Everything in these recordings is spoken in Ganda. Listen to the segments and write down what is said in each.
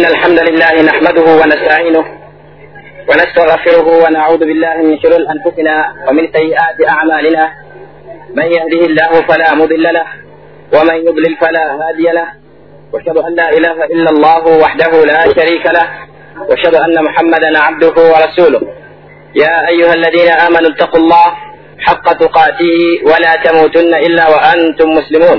إن الحمد لله نحمده ونستعينه ونستغفره ونعوذ بالله من شرور أنفسنا ومن سيئات أعمالنا. من يهده الله فلا مضل له ومن يضلل فلا هادي له. واشهد أن لا إله إلا الله وحده لا شريك له. واشهد أن محمدا عبده ورسوله. يا أيها الذين آمنوا اتقوا الله حق تقاته ولا تموتن إلا وأنتم مسلمون.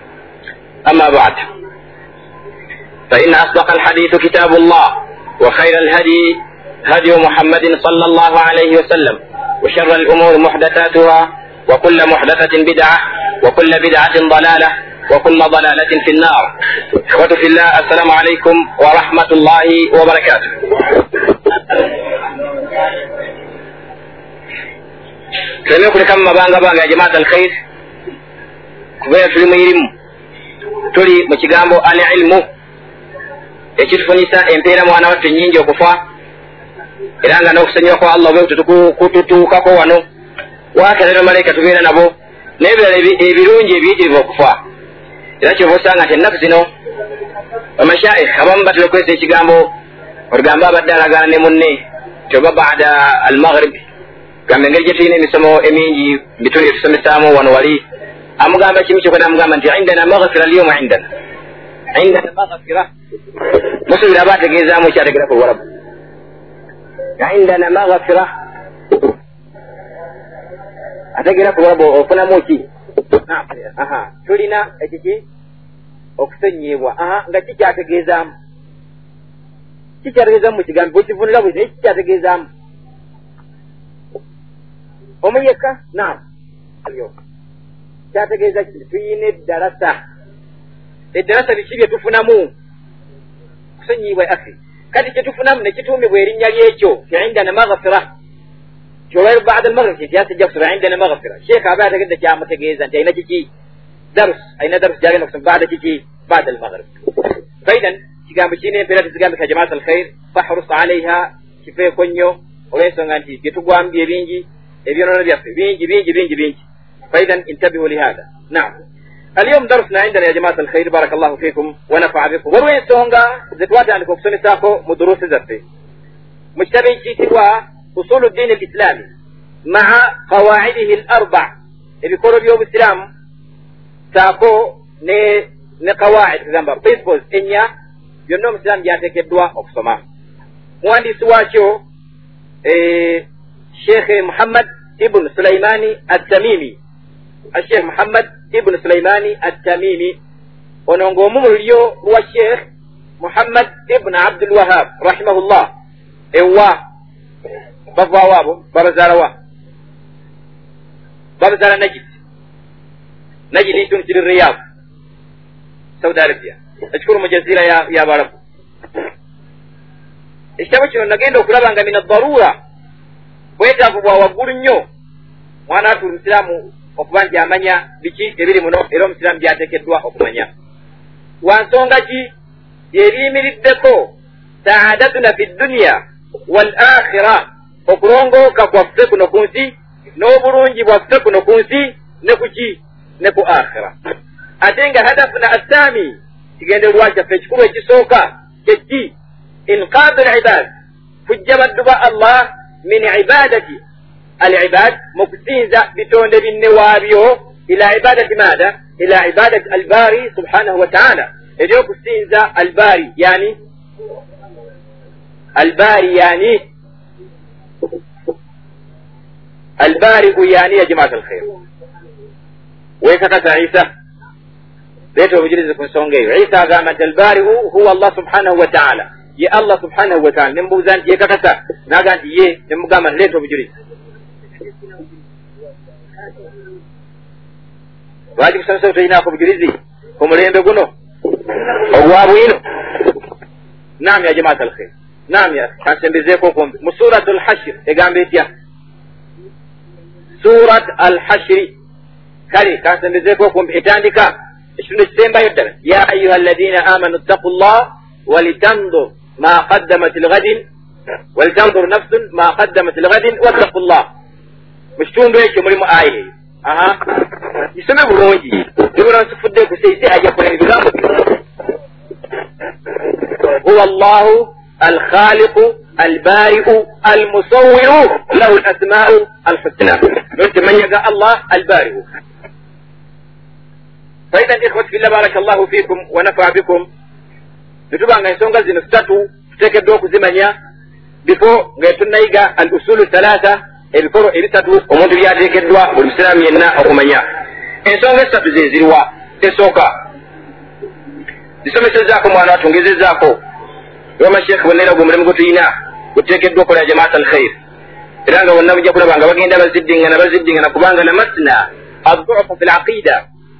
أما بعد. فإن أصدق الحديث كتاب الله وخير الهدي هدي محمد صلى الله عليه وسلم وشر الأمور محدثاتها وكل محدثة بدعة وكل بدعة ضلالة وكل ضلالة في النار. إخوة في الله السلام عليكم ورحمة الله وبركاته. Tuleme kulekamu mabanga bange ajamaat alkhair. Kubeera tuli muyirimu tuli mu kigambo al ilmu ekitufunisa empeera mwana wattu nyingi okufa era nga n'okusanyuka kwa allah obe kututuukako wano. Wakera ne malayika tubeera nabo n'ebirala ebirungi ebiyitirivu okufa. Era kyova osanga nti ennaku zino bamashaikh abamu batera okwesa ekigambo olugambo abadde alagana ne munne tyoba bada al maghrib gamba engeri gye tulina emisomo emingi bitundu byetusomesaamu wano wali amugamba kimu kyokwena amugamba nti indana maghfira lyoma indana. Indana maghfira. Musubira aba ategeezaamu ekyategera ku luwarabu indana maghfira. Ategeera ku luwarabu ofunamu ki? Tulina ekiki okusonyiibwa nga kikyategeezaamu kikyategeezaamu mu kigambo? Bwekivunira bwe naye kikyategeezaamu omuyeka naam kyategeeza ki tuyina eddalasa eddalasa biki bye tufunamu? Kusonyiibwa akhi. Kati kyetufunamu nekituumibwa erinnya lyekyo indana maghfira. Kyolwairo bada almaghrib kintyasijja kusoma indana maghfira. Sheekh aba yategedde kyamutegeeza nti alina kiki? Darus alina darus gyagenda kusoma bada kiki? Bada almaghrib. Faidan kigambo kirina empeera tezigambika jamaat alkhair fahrus alaiha kifeeko nnyo. Olw'ensonga nti byetugwamu bye bingi ebyonono byaffe bingi bingi bingi bingi فإذا انتبهوا لهذا. نعم. اليوم درسنا عندنا يا جماعة الخير بارك الله فيكم ونفع بكم. وروي سونغا زتواتا أنكم سمساكو مدروس زرتي. مجتمع جيتوا أصول الدين الإسلامي مع قواعده الأربع. اللي يقولوا اليوم الإسلام ساكو ني نقواعد زمبر برينسبلز إنيا ينوم الإسلام ياتكدوا أقسما مهندس واشو إيه شيخ محمد ابن سليماني التميمي. ashekh muhammad ibunu sulaimaani attamimi ono ng'omu mu lulyo lwa sheekh muhammad ibunu abdul wahab rahimahullah. Ewa bavaawo abo babazaalawa babazaala najidi najidi tunsiri riyaabu saudi arabia. Ekikulu mu jaziira y'abalabu ekitabo kino nagenda okulaba nga min addaruura bwetaavu bwa waggulu nnyo. Mwana atuulusiraamu okuba nti amanya biki ebiri muno era omusiraamu byateekeddwa okumanya. Wansonga ki? Byebiyimiriddeko saadatuna fi dduniya wal akhira okulongooka kwaffe kuno ku nsi n'obulungi bwaffe kuno ku nsi ne ku ki? Ne ku akhira ate nga hadafuna assaami kigenderwa kyaffe ekikulu ekisooka kyeki inqaadu libad kujja baddu ba allah min ibadati العباد مكسينزا بتون بن وابيو إلى عبادة ماذا؟ إلى عبادة الباري سبحانه وتعالى إذا كسينزا الباري يعني الباري يعني البارئ يعني يا جماعة الخير ويكتب عيسى بيته بجلس كن سونجي عيسى قامت البارئ هو الله سبحانه وتعالى يا الله سبحانه وتعالى نمبو زانت يكتب ناقانت يه نمبو قامت ليته بجلس lwaki kusomesa butoyinaako bujulizi ku mulembe guno? Obwa bwino. Naam ya jamaat alkhair. Namya kansembezeeko okumbi mu surat alhashir egamba etya? Surat alhashiri kale kansembezeeko okumbi etandika ekitundu ekisembayo ddala. Ya ayuha alladina amanu ttaku llah walitandur ma qaddamat lgadin walitandur nafsun ma qaddamat lgadin wattaku llah mu kitundu ekyo mulimu aya eyo aha. Kisome bulungi. Tubona nsifudde kuseise ajja kulema ebigambo huwa llahu alkhaliqu albari'u almusawiru lahu lasma'u alhusna. Nonte manyaga allah albari'u. Faida ikhwati fillah baraka llahu fikum wa nafa bikum. Netubanga ensonga zino sitatu tuteekeddwa okuzimanya bifo nga tunayiga al usulu thalatha ebikolwa ebisatu omuntu byateekeddwa buli musiraamu yenna okumanya. Ensonga esatu zeziriwa esooka zisomesezaako mwana watu ngezezaako bamashekhe bonna gwe omulimu gwetulina guteekeddwa okola jamaat al khair era nga bonna bujja kulaba nga bagenda baziddingana baziddingana kubanga namasna addufu fi laqida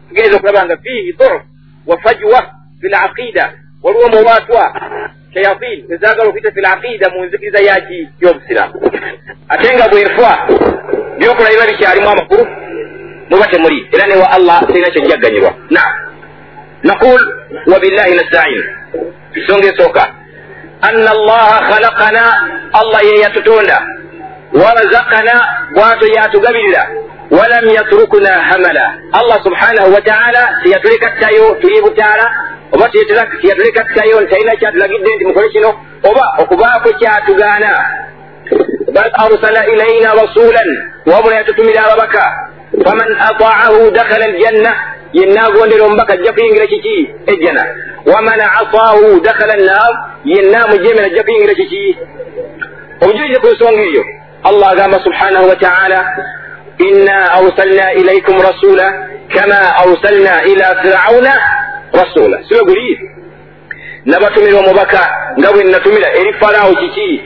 tugenza okulaba nga fiihi durf wa fajwa fi laqida waliwo muwaatwa shayatin ezagala okuyita fi laqida mu nzikiriza yaki y'obusiraamu ate nga bwefa byokola biba bikyalimu amakulu muba temuli era newa allah terina kyojjagganyirwa naam naqul wabillahi nastain. Ensonga esooka anna allaha khalaqana allah ye yatutonda warazakana bwato yatugabirira walam yatrukuna hamala. Allah subhanahu wataala teyatulekattayo tuli butaala oba teyatulekattayo ntalina kyatulagidde nti mukole kino. Oba okubaako kyatugaana bal arsala ilaina rasulan wabula yatutumira ababaka. Faman ataahu dakhala aljanna yenna agondera omubaka ajja kuyingira kiki? Ejjana. Waman asaahu dakhala annar yenna mujemera ajja kuyingira kiki? Obujulize ku nsonga eyo allah agamba subhanahu wataala inna arsalna ilaikum rasula kama arsalna ila firauna rasula sibe guli? Nabatumira omubaka nga bwe natumira eri farawo kiki?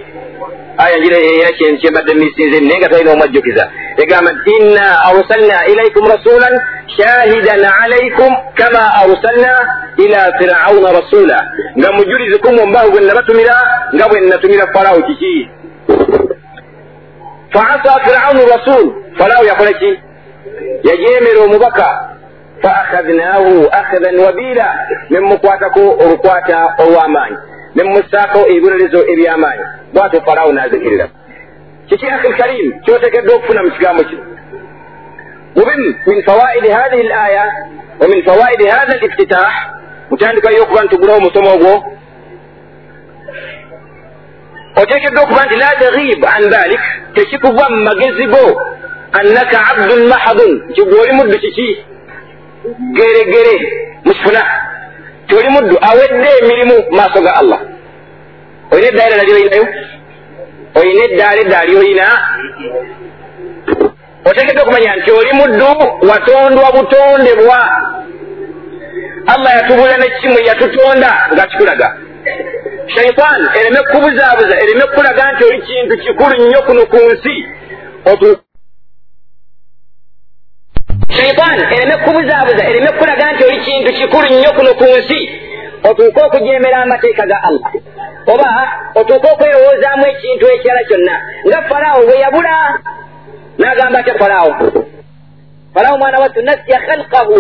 Aya njira era kyembadde misinze naye nga talina omwajjukiza. Egamba nti inna arsalna ilaikum rasulan shahidan alaikum kama arsalna ila firauna rasula nga mujulizi kumu omubaka gwe nabatumira nga bwe natumira farawo kiki? Faasa firaunu rasul. Farawo yakola ki? Yajemera omubaka fa akhadhnahu akhadhan wabiira ne mumukwatako olukwata olw'amaanyi ne mumussaako ebibonerezo eby'amaanyi bwatyo falawo n'azikirira kiki akhi lkarim kyotekeddwa okufuna mu kigambo kino ومن من فوائد هذه الآية ومن فوائد هذا الافتتاح mutandika yo okuba ntugulawo omusomo ogwo oteekeddwa okuba nti la taghib an dhalik tekikuva mu magezi go annaka abdun mahadun nti gweoli muddu kiki geregere mukifuna tioli muddu awedde emirimu maaso ga allah. Olina eddaala nalyo olinayo olina eddaala eddaali olina oteekeddwa okumanya nti oli muddu watondwa butondebwa allah yatubula nekimu yatutonda ngaakikulaga shaitan ereme kukubuzaabuza ereme kukulaga nti oli kintu kikulu nnyo kuno ku nsi shaitan ereme kukubuzaabuza ereme kukulaga nti oli kintu kikulu nnyo kuno ku nsi. Otuuke okujemera amateeka ga allah. Oba otuuke okwerowoozaamu ekintu ekirala kyonna. Nga falaawo bwe yabula n'agamba atya falaawo falaawo mwana wattu nasya khalqahu.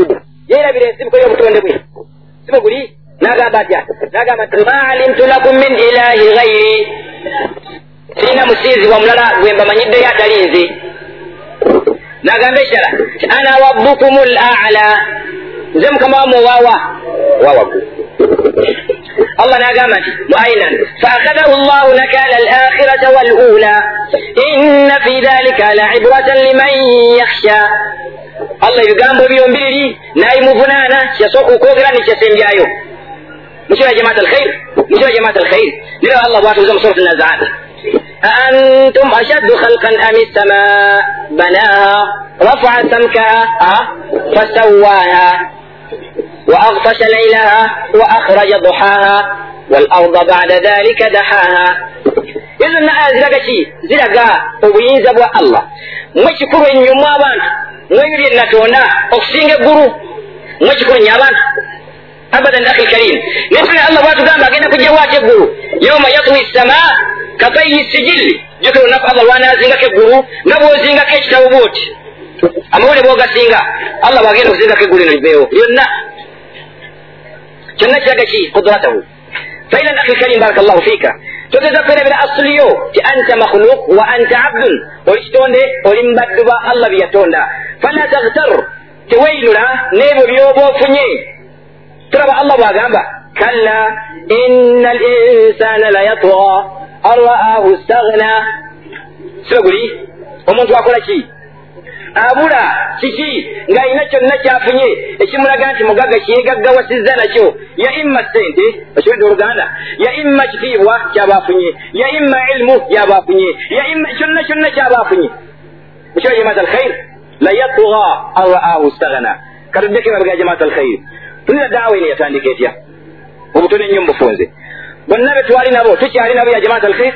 Yeerabira ensibuko y'obutonde bwe. Sibo guli? N'agamba atya? N'agamba nti ma alimtu lakum min ilahi ghairi sirina musinzibwa mulala gwe mbamanyiddeyo atali nze n'agamba ekirala ti ana rabbukum lala nze mukama wamwe owawa wawaggulu الله ناقامت مؤينا فأخذه الله نكال الآخرة والأولى إن في ذلك لعبرة لمن يخشى الله يقام بيوم بيري نايم فنانا يسوق كوغرا نشسنجايو مش يا جماعة الخير مش يا جماعة الخير لله الله واتو زم سورة النازعات أأنتم أشد خلقا أم السماء؟ بناها رفع سمكها أه؟ فسواها وأغطش ليلها وأخرج ضحاها والأرض بعد ذلك دحاها. ezo aya ziraga ki ziraga obuyinza bwa allah mwe kikulu ennyo mu abaana mweyulya enatoona okusinga eggulu mwe kikulu nnyo abaana abadan akhi lkarim nesuna allah bwatugamba agenda kujjawaako eggulu yauma yatwi ssama katayi sijilli jukira olunaku allah lwanazingako eggulu nga bwozingako ekitabo bwoti amawule bwogasinga allah bwagenda okuzingako eggulu lino libeewo lyonna kyonna kiraga ki kudratahu faidan akhi lkarim baraka llahu fiika togeza kwerabira asuliyo ti anta makhluk wa anta abdun. Oli kitonde oli mubaddu ba allah byeyatonda fala taghtar teweeyinula n'ebyo byoba ofunye turaba allah bwagamba kalla ina linsana layatwa an ra'ahu staghna sibe guli omuntu akola ki abula kiki ng'alina kyonna kyafunye ekimulaga nti mugaga kyegaggawasizza nakyo ya imma sente okiwedde oluganda ya imma kitiibwa kyaba afunye ya imma ilimu gyaba afunye ya imma kyonna kyonna kyaba afunye mukira jamaat alkhair? Layatga an ra'ahu staghna katuddeko emabega jamaat alkhair tulina daawa eno yatandika etya? Obutone ennyo mubufunze bonna be twali nabo tukyali nabo ya jamaat alkhair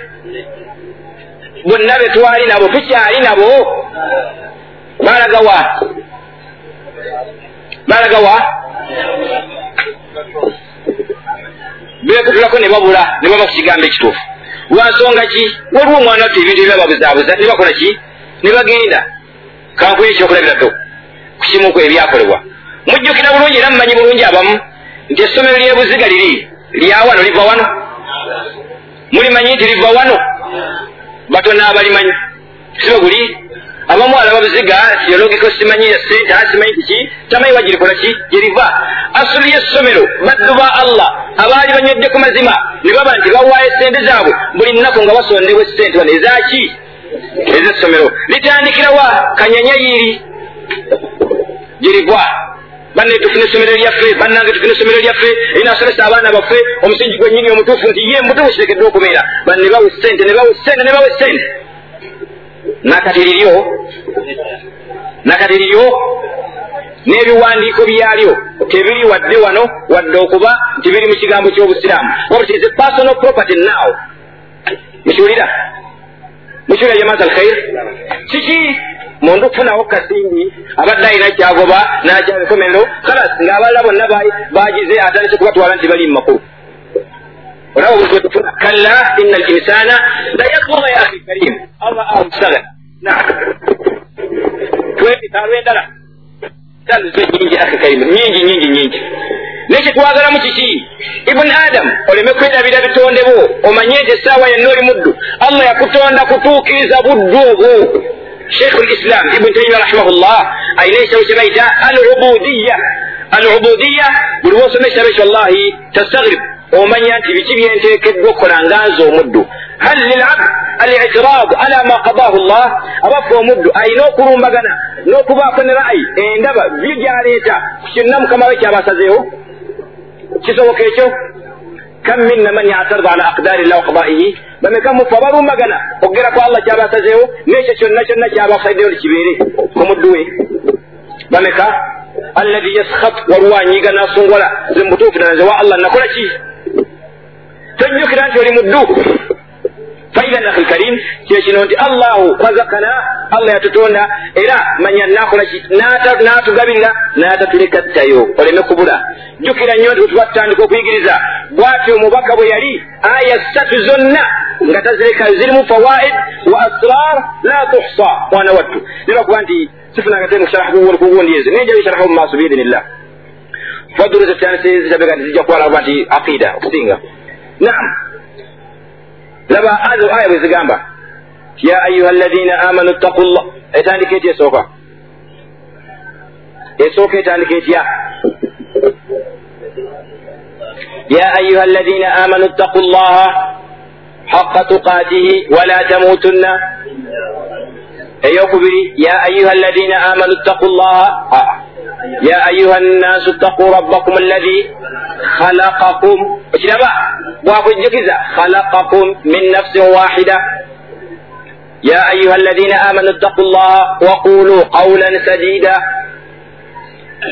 bonna be twali nabo tukyali nabo? Balagawa balagawa bekutulako ne babula ne baba ku kigambo ekituufu. Lwansonga ki? Waliwo omwana waffe ebintu ebyababuzaabuza ne bakola ki? Ne bagenda. Kankuye ekyokulabirako ku kimuku ebyakolebwa mujjukira bulungi era mumanyi bulungi abamu nti essomero lyebuziga liri lyawano liva wano mulimanyi nti liva wano batona abalimanyi sibe guli abamu alaba buziga theologiko simanyi ya sente asimanyi kiki tamanyi wagirikola ki gyeriva asuli y'essomero baddu ba allah. Abaali banywedde ku mazima ne baba nti bawaayo sente zaabwe buli nnaku nga basondebwa esente bano ezaki ez'essomero litandikirawa kanyanya yiiri gyerigwa banne tufune essomero lyaffe bannange tufune essomero lyaffe erinaasomesa abaana baffe omusingi gwennyini omutuufu nti ye mutuufu kiteekeddwa okubeera banne ne bawe sente ne bawe sente ne bawe sente nakati liryo nakati liryo n'ebiwandiiko byalyo tebiri wadde wano wadde okuba nti biri mu kigambo ky'obusiraamu wabut is a personal property now mukiwulira mukiwulira jamaat alkhair kiki muntu okufunawo kasimbi abadde alina kyagoba nakyabikomerero kalas ng'abalala bonna bagize atandise kubatwala nti bali mu makulu olaba buli kwetufuna kalla ina linsana la yakbuga ya akhi karim. Allah amusagana naam twebitalo endala. Tandizo nyingi akhi karim. Nyingi nyingi nyingi. Nekyetwagalamu kiki ibuni adamu oleme kwedabira bitonde bwo omanye nti essaawa yenna oli muddu. Allah yakutonda kutuukiriza buddu obwo sheikhu lislam ibuni taimia rahimahullah ayina ekitabo kye bayita al ubudiya al ubudiya buli wosoma ekitabo ekyo wallahi tastagrib omanya nti biki byenteekeddwa okukola nga nze omuddu hal lilabd alitiraadu ala ma qadahu llah abafe omuddu ayina okulumbagana n'okubaako ne ra'ayi. Endaba byo gyaleeta kyonna mukama we kyabasazeewo kisoboka ekyo kam minna man yatarda ala aqdari llah waqadaihi bameka mufe abalumbagana okugera ku allah kyabasazeewo n'ekyo kyonna kyonna kyabasaiddeyo likibeere ku muddu we bameka alladhi yaskhat waliwo anyiiga n'asungola ze mubutuufu nanaze wa allah nakola ki tojjukira nti oli muddu faidan akhi lkarim kyekino nti allahu razakana allah yatutonda era manya nakola ki natugabirira natatuleka ttayo oleme kubula jjukira nnyo nti wetwatutandika okuyigiriza bwatyo omubaka bwe yali aya ssatu zonna nga tazirekayo zirimu fawaid wa asrar la tuhsa mwana wattu nibakuba nti sifunanga te musharahu kuwundiyeze nija bisharahu mumaaso biidinillah faduruza tanise zitabeka nti zijja kuwalaba nti aqida okusinga naam laba aya bwe zigamba ya ayuha alladina amanu ttaqu llah etandika etya esooka. Esooka etandika etya ya. Ayuha alladina amanu ttaqu llaha haqa tuqatihi wala tamutunna. Eyokubiri ya ayuha alladina amanu ttaqu llaha ya ayuha nnasu ttaqu rabbakum alladhi khalaqakum okiraba bwakujjukiza khalaqakum min nafsin wahida يا أيها الذين آمنوا اتقوا الله وقولوا قولا سديدا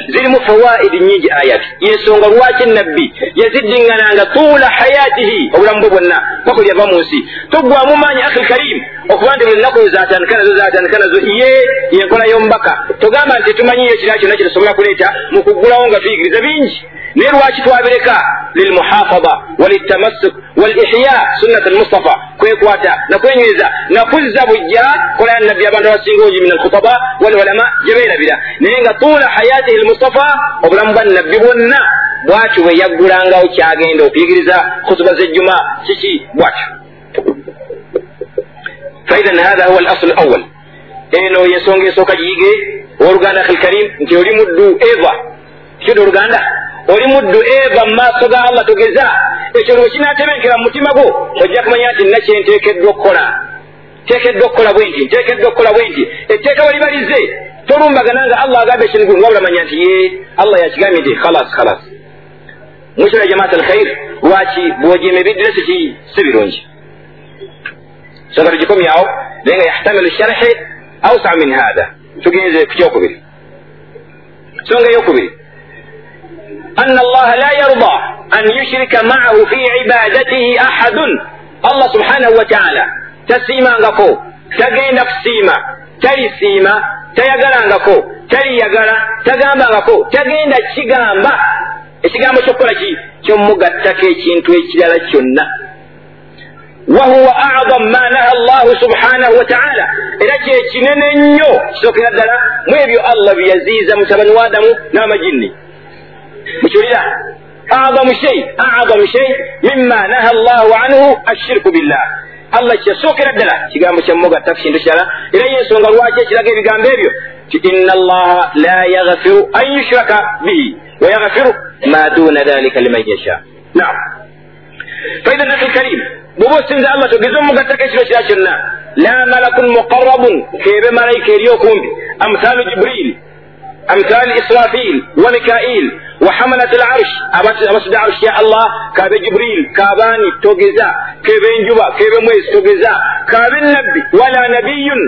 zirimu fawaidi nyingi ayat yensonga lwaki nabbi yaziddiŋŋananga tuula hayatihi obulamu bwe bwonna paka lyava mu nsi toggwamu maanyi akhi karim okuba nti buli nnaku zatandika nazo zatandika nazo ye yenkola y'omubaka. Togamba nti tumanyiyo kirala kyonna kitusobola kuleeta mu kuggulawo nga tuyigiriza bingi. Naye lwaki twabireka? Lilmuhafada walitamassuk walihya sunnat almustafa kwekwata nakwenyweza nakuzza bujja kola ya nabbi abantu abasinga ogi min alkhutaba walulama gye beerabira. Naye nga tuula hayatihi lmustafa obulamu bwa nabbi bwonna bwatyo bwe yaggulangawo kyagenda okuyigiriza khutuba zejjuma? Kiki bwatyo faidan hatha huwa alaslu alawal eno yensonga esooka giyige owooluganda akhi lkarim nti oli muddu eva kyoda oluganda oli muddu eva mu maaso ga allah togeza ekyo lwe kinatebenkera mu mutima gwo ojja kumanya nti nakyenteekeddwa okukola nteekeddwa okukola bwe nti nteekeddwa okukola bwe nti etteeka bwe libalize tolumbagana nga allah agambe ekintu gungu wabula manya nti ye allah yakigambye nti khalas khalas mwisula jamaat al khair lwaki bwojima ebiddire si birungi songa tugikomyawo naye nga yahtamilu sharhi ausa min hatha tugenze ku kyokubiri songa eyokubiri أن الله لا يرضى أن يشرك معه في عبادته أحد الله سبحانه وتعالى تسيما ngako tagenda kusiima talisiima tayagalangako taliyagala tagambangako tagenda kigamba ekigambo kyokukola ki kyomugattako ekintu ekirala kyonna wahuwa acdam ma naha allahu subhanahu wataala era kyekinene nnyo kisookera ddala mu ebyo allah byeyaziiza mutabani wa adamu n'amajinni mukiwulira adamu shei adamu shei mima naha llahu anhu ashirku billah allah kyesookera ddala kigambo kyamugatta ku kintu kirala era yensonga lwaki ekiraga ebigambo ebyo ti inna allaha la yaghfiru an yushraka bihi wa yaghfiru ma duna dhalika liman yasha naam faida nafi lkarim bwoba osinza allah togeze omugattako ekiro kira kyonna la malakun muqarrabun. Keebe malayika eri okumbi amthalu jibril. Amthal israfil. Wa mikail. Wa hamalat al'arsh abasudde arsh ya allah. Kabe jibril. Kabani togeza kebe enjuba kebe mwezi togeza kabe nabbi wala nabiyun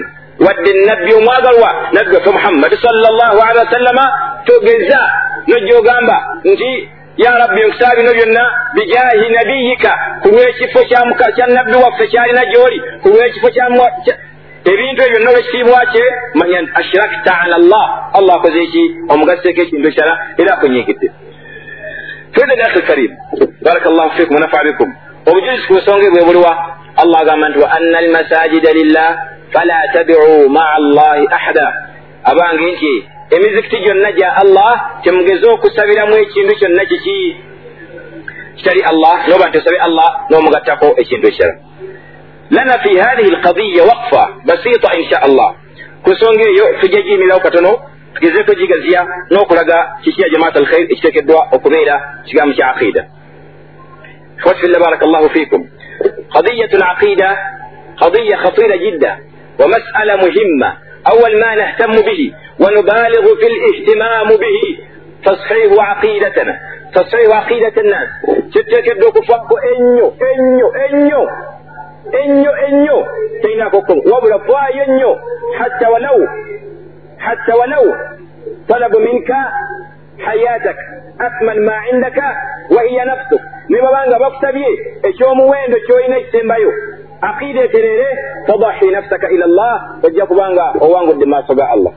wadde nabbi omwagalwa nabbi waffe muhammadi sallallahu alihi wasallama togeza nojja ogamba nti ya rabbi nkusaba bino byonna bijahi nabiyika ku lw'ekifo kya nabbi waffe kyalina gy'oli ku lw'ekifo ebintu ebyo byonna olwekitiibwa kye manya nti ashrakta ala llah allah akoze eki omugaseeko ekintu ekirala era akunyigidde fedani akhi karim baraka llahu fikum wanafa bikum. Obujulizi ku nsonga ebwe buliwa allah agamba nti wa anna almasajida lillah fala tabicu maa allahi ahada. Abange nti emizikiti gyonna gya allah temugeze okusabiramu ekintu kyonna kiki kitali allah noba nti osabe allah n'omugattako ekintu ekirala lana fi hadihi alqadiya waqfa basita insha allah ku nsonga eyo tujja giyimirawo katono tugezeeko gigaziya n'okulaga kiki ya jamaat alkhair ekiteekeddwa okubeera kigambo kya aqida ikhwati fillah baraka allahu fikum qadiyatu alaqida قضية خطيرة جدا ومسألة مهمة أول ما نهتم به ونبالغ في الاهتمام به. تصحيح عقيدتنا تصحيح عقيدة الناس. تتكدو كفاكو إنيو إنيو إنيو إنيو إنيو. تيناكوكم وبلا فاي إنيو حتى ولو حتى ولو طلب منك حياتك. أثمن ما عندك وهي نفسك. نبغى بانغا بكتبي إيش يوم وين؟ إيش يوم aqida eterere tadahi nafsaka ila llah ojja kubanga owangudde maaso ga allah.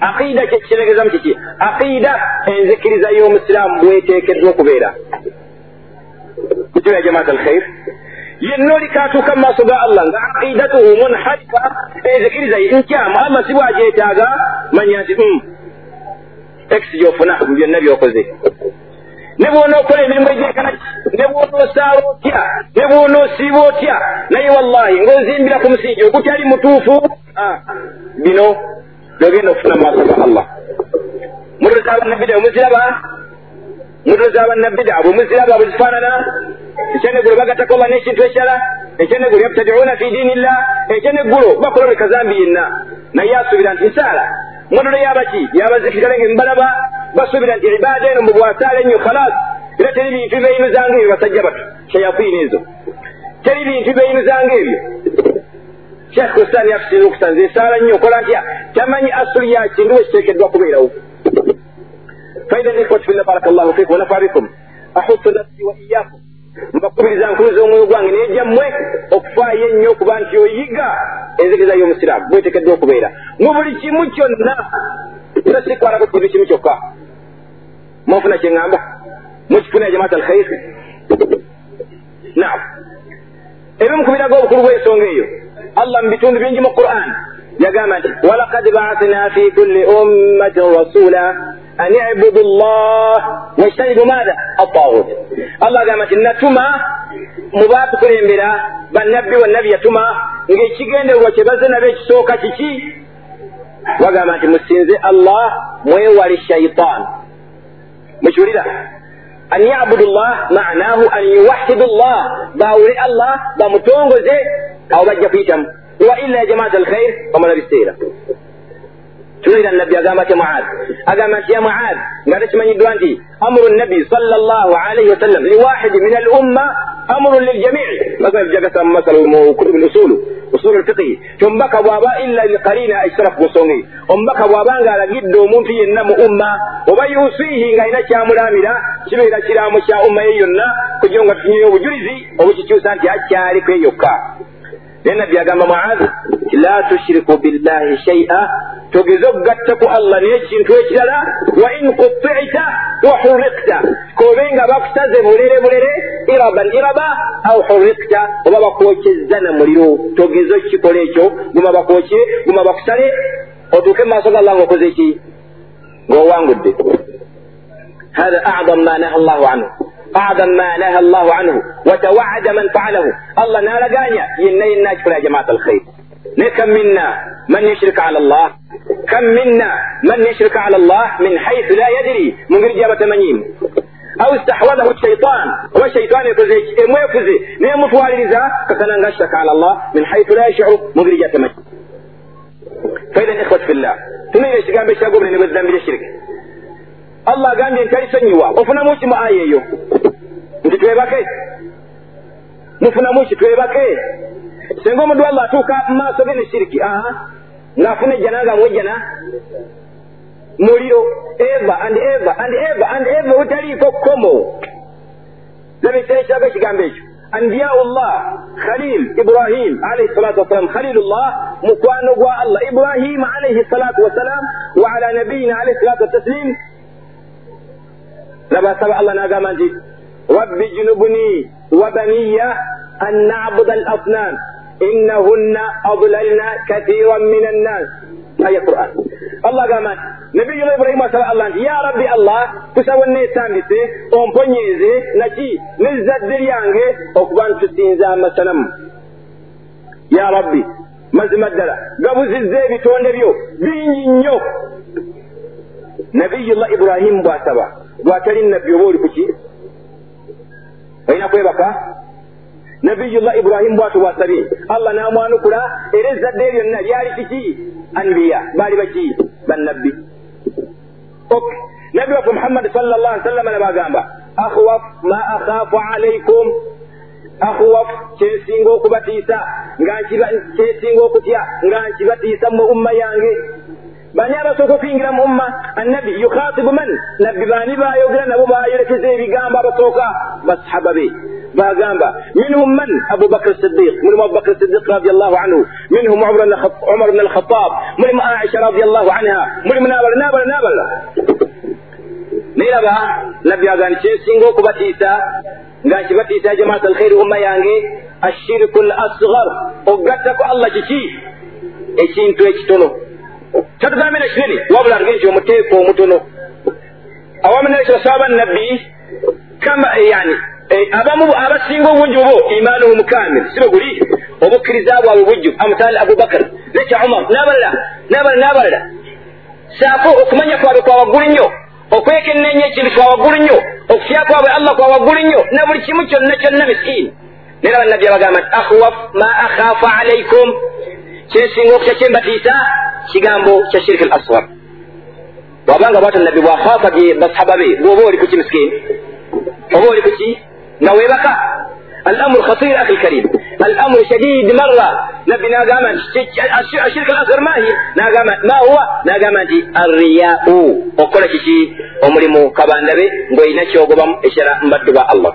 Aqida kyekitegeezamu kiki aqida enzikiriza y'omusiraamu bweteekeddwa okubeera kutibya jamaat alkhair yenna oli katuuka mu maaso ga allah nga aqidatuhu munharifa enzikiriza nkyamu allah si bwagyetaaga manya nti x gyofuna mu byonna byokoze ne bwonookola emirimu egyekana ne bwonoosaawa otya ne bwonoosiiba otya naye wallahi ng'ozimbira ku musingi ogutali mutuufu? Bino byogenda okufuna mu maaso ga allah. Mutoza abannabida omuziraba? Mutoza abannabida bwe muziraba bwe zifaanana? Ekyaneggulo bagattako allah n'ekintu ekirala ekyaneggulo yabtadiuna fi diinillah? Ekyaneggulo bakola bwe kazambi yenna. Naye asuubira nti nsaala mododo yabaki yabazikirikale nga embalaba basuubira nti ibaada eno mu bwasaala ennyo khalas era teri bintu beyinuzanga ebyo basajja bato shayafiini ezo. Teri bintu beyinuzanga ebyo. Sheekh kusaani yakusinza okusanza esaala nnyo okola ntya? Tamanyi asuli ya kintu bwe kiteekeddwa kubeerawo. Faida likwat filla baraka llahu fikum wanafa bikum ahusu nafsi wa iyakum mbakubiriza nkuluza omwoyo gwange naye gyammwe okufaayo ennyo okuba nti oyiga enzikiriza y'omusiraamu bwetekeddwa okubeera. Mu buli kimu kyonna era sikwalako kintu kimu kyokka. Mufuna kyeŋŋamba mukifuna ya jamaata alkhair naam. Ebimu ku biraga obukulu bw'ensonga eyo allah mu bitundu bingi mu quran yagamba nti walakad baasna fi kulli ummatin rasula an ibudu llah wajtanibu maatha attawut allah agamba nti natuma mu baatukulembera bannabbi wannabbi yatuma ng'ekigendererwa kye bazze nabo ekisooka kiki? Bagamba nti musinze allah mwewale shaitan mukiwulira an yabudu llah manahu an yuwahidu llah bawule allah bamutongoze awo bajja kuyitamu. Wa illa ya jamaata alkhair bamala biseera tuwulira nabbi agamba tya muad. Agamba nti ya muad nga tekimanyiddwa nti amuru nabi sala llahu alaihi wasallam liwahidi min al umma amurun liljamii basoma bijagasa mu masala mu kutubu lusulu usulu lfiqhi ti omubaka bw'aba illa liqarina ekitarafu ku nsonga omubaka bw'aba nga alagidde omuntu yenna mu umma. Oba yusiihi ng'alina kyamulamira kibeera kiraamo kya umma ye yonna kugira nga tufunyeyo obujulizi obukikyusa nti akyaliko eyokka naye nabbi agamba muaz la tushiriku billahi shaia togeze okugatta ku allah naye ekintu ekirala wa in kutita wa hurikta kobe nga bakusaze bulere bulere iraban iraba au hurikta oba bakwokyezza na muliro togeze okukikola ekyo guma bakwokye guma bakusale otuuke mu maaso gallah ngaokoze eki ngaowangudde هذا أعظم ما نهى الله عنه. أعظم ما نهى الله عنه. وتوعد من فعله. الله نالا قانيا ينين ناجفنا يا جماعة الخير. كم منا من يشرك على الله كم منا من يشرك على الله من حيث لا يدري من غير جابة منين aw istahwadahu shaitan oba shaitaani emwefuze nemutwaliriza kakana nga ashraka ala allah min haithu la yashuru mugirija tamanyi faida ikhwat fillah. Tunina ekigambo ekyagobune ne bwezzambi lyeshirika allah agambye nti alisonyiwa ofunamu ki mu aya eyo nti twebake mufunamu ki twebake senga omudu allah atuuka mu maaso ge ne shiriki aa ng'afuna ejjana nga mwejjana muliro eva and eva and eva and eva butaliiko kkomo ekitera ekiraga ekigambo ekyo anbiyau llah khalil ibrahim alaihi salatu wassalam khalilullah mukwano gwa allah ibrahim alaihi salatu wassalam wa ala nabiyina alaihi salatu wataslim laba asaba allah n'agamba nti rabbi junubuni wa baniya an nabuda al asnam innahunna adlalna kathiran min annas aya quran allah agamba nti nabiyullah ibrahimu asaba allah nti ya rabbi allah kusaba neetandise omponyeeze naki nezzadde lyange okuba nti tusinza amasanamu ya rabbi mazima ddala gabuzizza ebitonde byo bingi nnyo nabiyullah ibrahimu bw'asaba bw'atali nabbi oba oli kuki olina kwebaka nabiyullah ibrahimu bw'atyo bw'asabye allah n'amwanukula era ezzadde lyonna lyali kiki anbiya baali baki. Bannabbi ok. Nabbi waffe muhammadi sal llah ali sallama nabagamba akhwaf ma akhaafu alaikum. Akhwaf kyensinga okubatiisa nga kyensinga okutya nga nkibatiisa mu umma yange bani abasooka okuyingira mu umma annabi yukhatibu man? Nabbi baani bayogera nabo bayerekeza ebigambo abasooka basahaba be bagamba minhum man abubakr sidiq mulimu abubakr sidiq radiallahu anhu minhum umar bn alkhatab mulimu aisha radiallahu anha mulimu nabala nabala nabala naye raba nabbi agamba nti kyensinga okubatiisa nga nkibatiisa jamaat alkhairi umma yange ashiriku l asgar okugattako allah kiki ekintu ekitono tatugambe na kinene wabula tugenzi omuteeko omutono awamu nekyo saba nabbi kama yani abamu abasinga obungi obo imaanuhum kamil sibe guli? Obukkiriza bwabwe bujju amutali abubakar nekya umar nabalala nabalala nabalala. Saako okumanya kwabwe kwa waggulu nnyo okwekenneenya ekintu kwa waggulu nnyo okutya kwabwe allah kwa waggulu nnyo na buli kimu kyonna kyonna miskiini naye bannabbi abagamba nti akhwaf ma akhaafa alaikum kyensinga okutya kyembatiisa kigambo kya shiriki al aswar wabanga bwata nabbi bwakhaafa basahaba be bwoba oli kuki miskiini oba oli kuki نويبك الامر خطير اخي الكريم. الامر شديد مره نبي ناقام الشرك الاصغر ما هي؟ ناقام ما هو؟ ناقام نti الرياء. okola kiki omulimu kabandabe ng'olina kyogobamu ekira mbaddu ba allah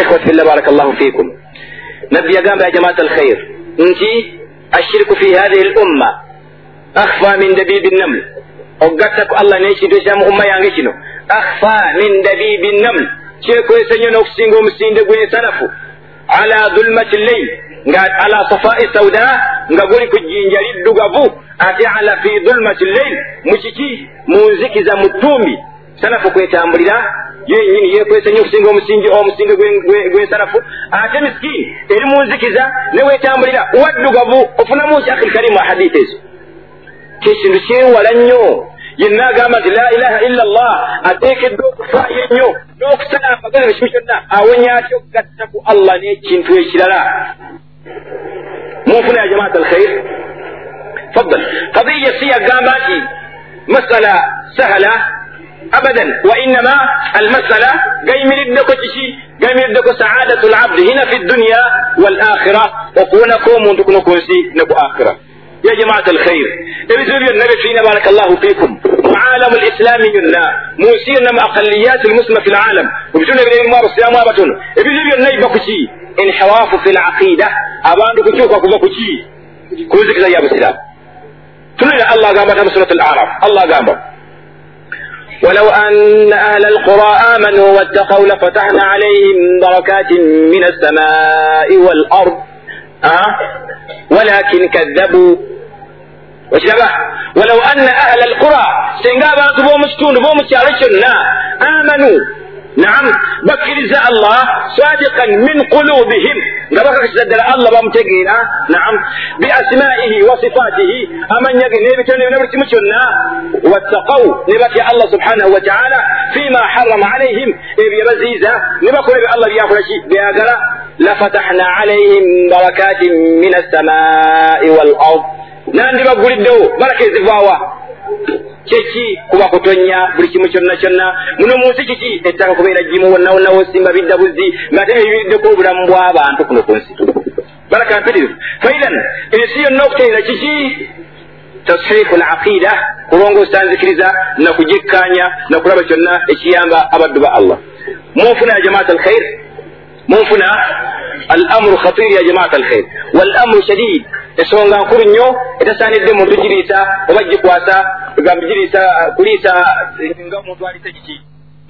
ikhwat fillah baraka llahu fikum nabbi yagamba ya jamaat alkhair nti ashiriku fi hathihi l umma akhfa min dabibi naml ogattaku allah n'ekintu ekira mu umma yange kino akhfa min dabibi naml kyekwesa nnyo n'okusinga omusinde gw'ensanafu ala dhulmati lleil nga ala safai sauda. Nga guli ku jjinja liddugavu ate ala fi dhulmati lleil mu kiki mu nzikiza mu ttumbi sanafu kwetambulira yenyini yekwesa nnyo okusinga omusinge gw'ensanafu ate misikini eri mu nzikiza newetambulira waddugavu ofunamu ki akhil karimu ahaditha ezo kyekintu kyewala nnyo yenna agamba nti la ilaha illa llah ateekeddwa okufaayo ennyo n'okusala amagana mu kimu kyonna awonya atya okugatta ku allah n'ekintu ekirala munfuna ya jamaat alkhair. Faddal qadiya si yagamba nti masala sahala. Abadan. Wa innama almasala gayimiriddeko kiki gayimiriddeko saadatu labdi hina fi dduniya wal akhira okuwonako omuntu kuno ku nsi ne ku akhira يا جماعة الخير. ابتدوا النبي فينا بارك الله فيكم. وعالم الإسلام ينا موسينا مع أقليات المسلمة في العالم. وبتقول لك ما بسلام ما بتون ابتدوا النبي بكشي انحراف في العقيدة. أبان دكتوك وكذا كشي كوزك زي أبو سلام. تقول الله قام سورة الأعراف. الله قام. ولو أن أهل القرى آمنوا واتقوا لفتحنا عليهم بركات من السماء والأرض. أه؟ ولكن كذبوا. وشبه ولو أن أهل القرى سنقابا تبو مشتون بو مشارشنا آمنوا نعم بكر زاء الله صادقا من قلوبهم قبل سدر الله بمتقينا نعم بأسمائه وصفاته أمن يقين نبتني ونبرت مشنا واتقوا نبكي الله سبحانه وتعالى فيما حرم عليهم إبي بزيزة نبكوا نبي الله بيافر شيء بياقرا لفتحنا عليهم بركات من السماء والأرض nandi Baguliddewo baraka ezivaawa kyeki kuba kutonya buli kimu kyonna kyonna? Muno mu nsi kiki? Ettaka kubeera gimu wonna wonna wosimba bidda buzzi ngaate ebibiriddeko obulamu bw'abantu kuno ku nsi. Baraka mpitirivu. Faidan ensi yonna okuteera kiki? Tashiifu laqida kulongoosa nzikiriza nakugikkanya nakulaba kyonna ekiyamba abaddu ba allah. Munfuna ya jamaat alkhair munfuna alamru khatir ya jamaat alkhair walamru shadid ensonga nkulu nnyo etasaanidde muntu giriisa oba gikwasa gambe giriisa kuliisa nga omuntu aliisa kiki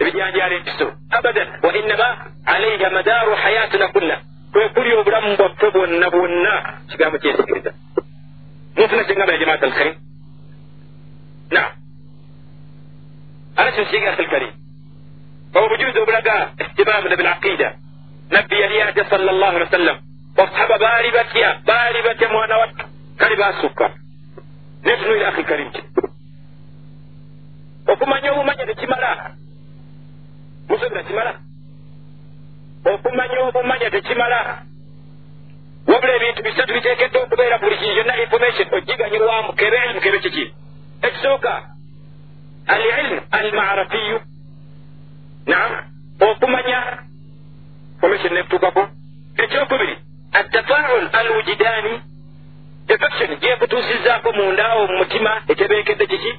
ebijanjaala empiso abadan wa innama alaiha madaaru hayatuna kulla kwe kuli obulamu bwaffe bwonna bwonna kigambo kyensikiriza munfuna kyengamba ya jamaat alkhair naam ana kino kiyiga akhi lkarim obujuzi obulaga ihtimaamuna bilaqida nabbi yali ate sala llahu alihi wa sallam basahaba baali batya baali batya mwana wa kale baasukka netunuira akhi karim ki okumanya obumanya tekimala musubira kimala okumanya obumanya tekimala wabula ebintu bisatu biteekeddwa okubeera buli kintu kyonna information. ogiganyirwamu kebe ilmu kebe kiki ekisooka al ilmu almarafiyu naam okumanya information netutukako ekyokubiri atafaul alwujidani affection gyekutuusizaako mundaawo mu mutima etebeekedde kiki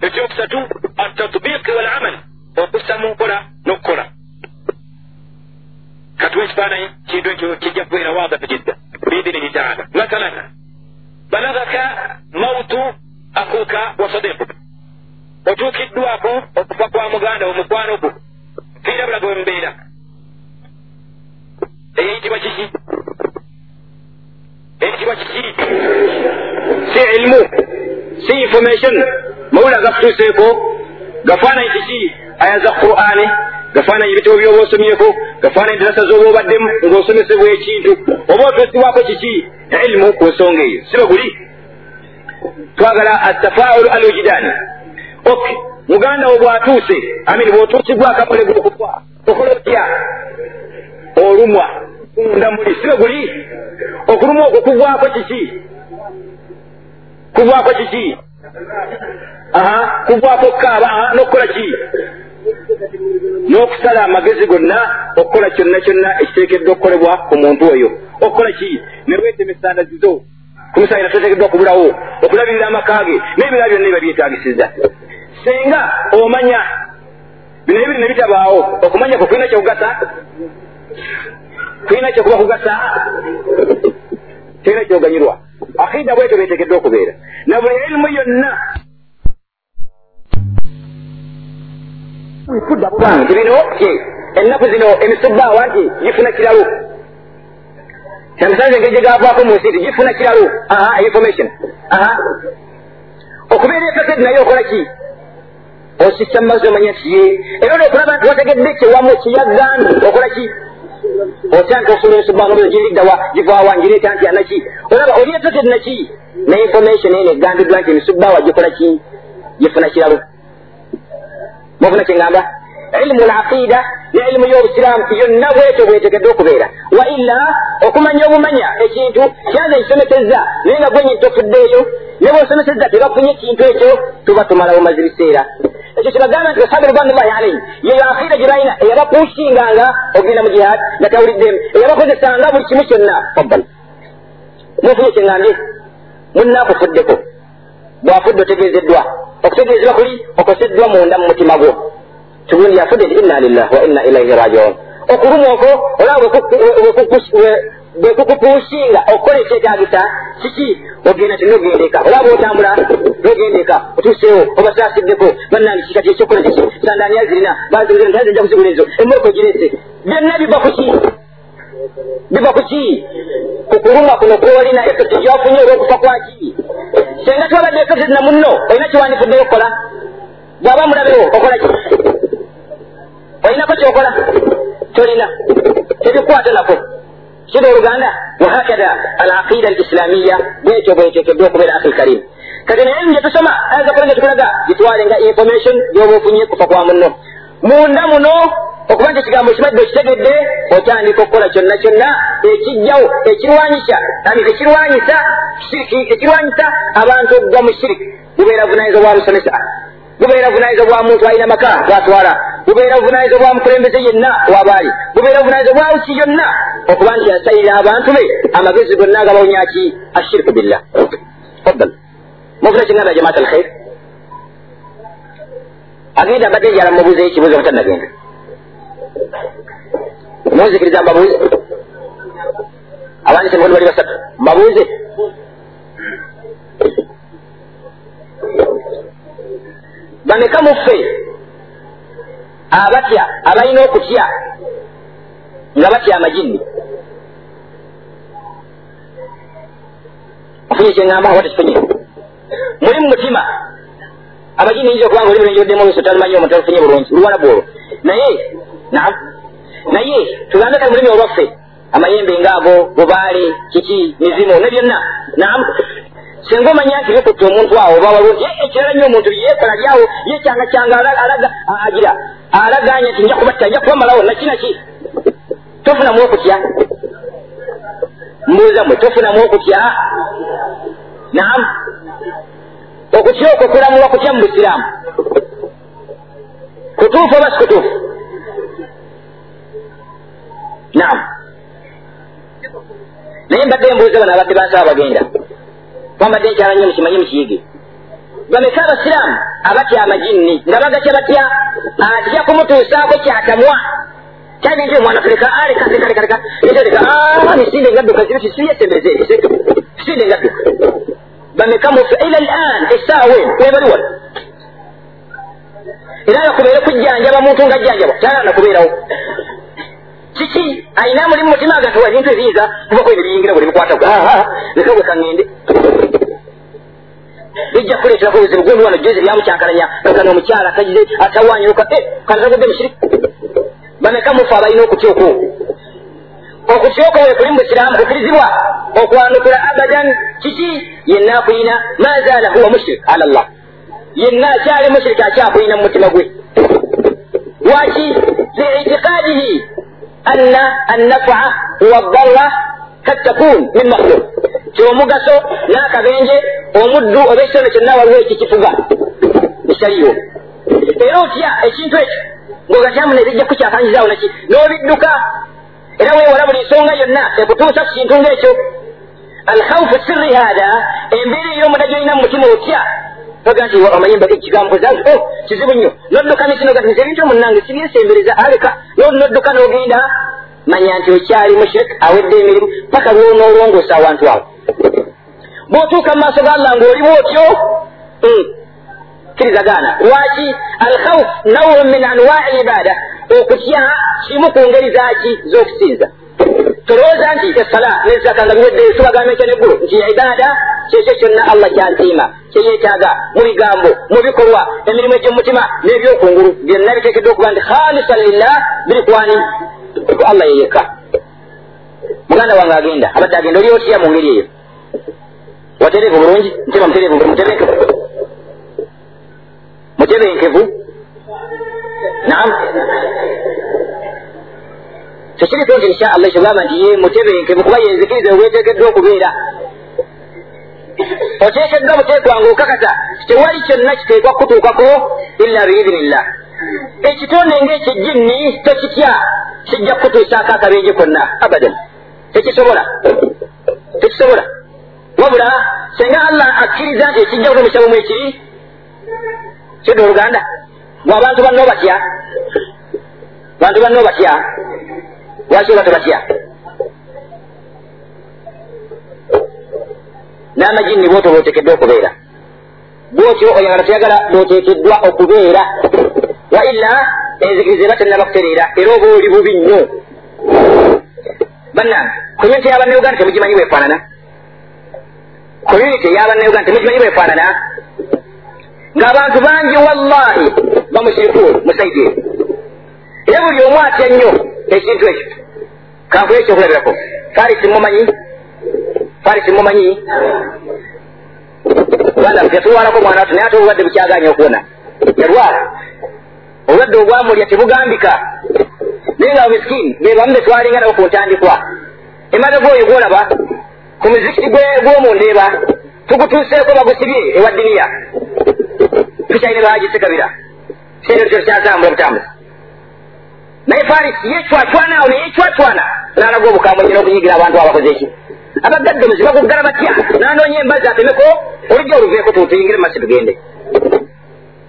ekyokusatu atatbiqi walamal okussa mu nkola n'okukola katuwa ekifaananyi kintu ekyo kijja kubeera waadafu jidda biidinihi taala mathalan balagaka mautu akuuka wa sadiquk otuukiddwako okufa kwa muganda wo mukwano gwo fiira bulaga wembeera eyeyitibwa kiki eyitibwa kiki si ilmu si information mawulire agakutuuseeko gafaananyi kiki aya za qur'ani gafaananyi ebitabo byoba osomyeko gafaananyi darasa z'oba obaddemu ng'osomesebwa ekintu oba otuusibwako kiki ilmu ku nsonga eyo siba guli twagala atafaulu al wujidani ok muganda wo bw'atuuse amini bw'otuusibwa akamule gwokufa okola otya olumwa munda muli sibe guli? Okulumwa okwo kuvwako kiki? Kuvwako kiki? Aha kuvwako kaaba n'okukola ki? N'okusala amagezi gonna okukola kyonna kyonna ekiteekeddwa okukolebwa ku muntu oyo. Okukola ki? Ne weetemesandazizo kumusangira toteekeddwa kubulawo okulabirira amaka ge n'ebirala byonna biba byetagisiza senga omanya bino ebiri ne bitabaawo okumanya kwe kulina kyekugasa kulina kyekuba kugasa terina kyoganyirwa akida bwetyo beteekeddwa okubeera. Na buli erimu yonna. Wifudda buba nti bino ennaku zino emisubbaawa nti gifuna kiralo kyandisanze engeri gyegavaako mu nsi nti gifuna kiralo aha information. Aha. Okubeera ekasedi naye okola ki? Osisa mumaaso omanya nti ye. Era olwokulaba nti wategedde kyewamu kiyaggambi okola ki otya nti osula emisubbaano bino giriddawa givaawa ngireeta nti anaki olaba olina kasedi naki ne information eno egambiddwa nti emisubbaawa gikola ki gifuna kiralo mufuna kyeŋŋamba ilimu laqida ne ilimu y'obusiraamu yonna bwetyo bwetekedde okubeera wa illa okumanya obumanya ekintu kyanze nkisomesezza naye nga gwenyi tofuddeeyo ne bwosomesezza tebafunye ekintu ekyo tuba tumalawo maze biseera ekyo kibagamba nti basabi ridwanullahi alaihi yeyo akida gye balina eyabapuushinganga ogenda mu jihad nga tawuliddemu eyabakozesanga buli kimu kyonna fabbal mufunye kyeŋŋambye munnaakufuddeko bwafudde otegeezeddwa okutegeezebwa kuli okoseddwa munda mu mutima gwo tugundi yafudde nti inna lillahi wa inna ilaihi rajiun. Okuluma okwo olaba bwekukupuusinga okukola ekyetagisa kiki ogenda tinogendeka olaba otambula nogendeka otuseewo obasasiddeko bannange kikati ekyokola kiki sandaniya zirina bazinja kuzigula ezo emmooko girese byonna biva kuki biva kuki kukuluma kuno kwolina ekati gyofunye olwokufa kwaki senga twabadde ekati na munno olina kiwandifuddeyo okukola bwaba mulabewo okola ki olinako kyokola tolina. Tebikwata nako kiri oluganda wahakada al aqida al islamiya bwekyo bwetekeddwa okubeera akhi karim. Kati naye ngetusoma ayinza kola ngetukulaga gitwale nga information gyoba ofunye kufa kwa munno. Munda muno okuba nti ekigambo kibadde okitegedde otandika okukola kyonna kyonna ekijjawo ekirwanyisa ekirwanyisa abantu okugwa mu shiriki bubeera vunanyizwa bwa musomesa bubeera vunanyizwa bwa muntu alina maka bwatwala. Bubeera vunanyizwa bwa mukulembeze yenna wabaali bubeera vunanyizwa bwa usi yonna. Okuba nti yasalira abantu be amagezi gonna agabawonyaki ashiriku billah. Faddal mufuna kinganda jamaat alkhair agenda mbadde njala mubuuza ekibuuzo butanagenda munzikiriza mbabuuze. Abandi semuli bali basatu. Mbabuuze bameka muffe abatya abalina okutya nga batya amajinni ofunye kyeŋŋamba oba tekifunye muli mu mutima. Amajini yinza okubanga oli bulenjoddemu oluso talimanyi omuntu alufunye bulungi. Luwala bwolwo. Naye naam naye tugambe kali mulimi olwaffe. Amayembe ngaago bubaale kiki mizimu ne byonna. Naam singa omanya nti bikutta omuntu awo oba walungi ekirala nnyo omuntu yekola lyawo yekyanga kyanga alaga agira alaganya nti nja kubatta nja kubamalawo naki naki tofunamu okutya mbuuza mwe tofunamu okutya naam. Okutya okwo kulamulwa kutya mu busiraamu kutuufu oba si kutuufu naam. Naye mbadde embuuza bano abadde bansaba bagenda wambadde nkyala nnyo mukimanyi mukiyige bameka abasiraamu abatya amajinni nga bagatya batya atya kumutuusaako kyatamwa kyali nti omwana tuleka aleka leka leka leka etaleka misinde ngadduka ziri tisiyesembeze misinde ngadduka bameka mufe ila lan essaawa eno webali wano era nga kubeere kujjanjaba muntu nga jjanjaba kyalana kubeerawo kiki ayina mulimu mutima agatuwa ebintu ebiyinza kubako ebyo biyingira buli bikwatago leka gwe kaŋŋende bijja kuleetera kubuzibu gundi wano jezi lyamukyankalanya kakano omukyala kagize atawanyiruka kanatagudde musiri bameka mufe abalina okutya okwo? Okutya okwo we kuli mu busiraamu kukirizibwa okwanukula abadan. Kiki? Yenna akulina mazaala huwa mushrik ala llah yenna akyali mushiriki akyakulina mu mutima gwe. Waki? Liitiqadihi anna annafa wadarra kad takun min makhluk ti omugaso n'akabenje omuddu oba ekitone kyonna waliwo ekikifuga ekyaliyo era otya ekintu ekyo ng'ogatyamuna ebijja kukyakanjizaawo naki n'obidduka era weewala buli nsonga yonna ekutuusa ku kintu ng'ekyo alkhawfu sirri haada embeera ey'omunda gyolina mu mutima otya toga nti omayimba ekigambo zange o kizibu nnyo nodduka nekinoga ti ebintu omunange sibyesembereza aleka nodduka n'ogenda manya nti okyali mushirik awedde emirimu paka lwonoolongoosa awantu awo. Bw'otuuka mu maaso ga allah ng'olimu otyo hmm. kirizagaana lwaki alkhawf nawun min anwai ibada okutya kimu ku ngeri zaki z'okusinza. Tolowooza nti esala nezaka nga biwedde tubagamba ekyo neggulu nti ibada kyekyo kyonna allah kyantiima kyeyeetaaga mu bigambo mu bikolwa emirimu egy'omutima n'ebyokungulu byonna biteekeddwa okuba nti khalisan lillah biri kwani. Allah yeyekka muganda wange agenda abadde agenda oli otya mu ngeri eyo watereevu bulungi nteba mutereevu mutebenkevu mutebenkevu naam. Tekiriko nti insha allah kyogamba nti ye mutebenkevu kuba yenzikiriza obweteekeddwa okubeera oteekeddwa buteekwa nga okakasa tewali kyonna kiteekwa kutuukako illa biidinillah ekitonde ngaekijjinni tokitya kijja kutuusaako akabenje konna abadan. Tekisobola. Tekisobola. Wabula senga allah akkiriza nti ekijja kutuumisa bumu ekiri kidda oluganda. Gwe abantu banno batya? Bantu banno batya? Lwaki oba tebatya n'amajinni bwotyo bwotekeddwa okubeera bwotyo oyagala toyagala bwotekeddwa okubeera wa illa enzikiriza eba tennaba kutereera era oba oli bubi nnyo bannange community yabannauganda temugimanyi bwefaanana community yabannauganda temugimanyi bwefaanana ng'abantu bangi wallahi bamushirikuun musaidi era buli omu atya nnyo ekintu ekyo kankula ekyokulabirako farisi mumanyi farisi mumanyi uganda yatulwalako mwana watu naye ate obulwadde bukyaganya okuwona. Yalwala obulwadde obwamulya tebugambika naye nga miskini bebamu betwalinga nabo ku ntandikwa. Emabega oyo gwolaba ku muzikiti gw'omundeeba tugutuuseeko bagusibye ewa diniya tukyaine bagisekabira sente tutyo tukyatambula butambuzi naye farisi yecwacwana awo neyecwacwana nalaga obukambwe nyina okunyigira abantu abakoze eki abagadde muzi bakuggala batya nanoonya embazi atemeko olijja oluveeko tutuyingire mumasi tugende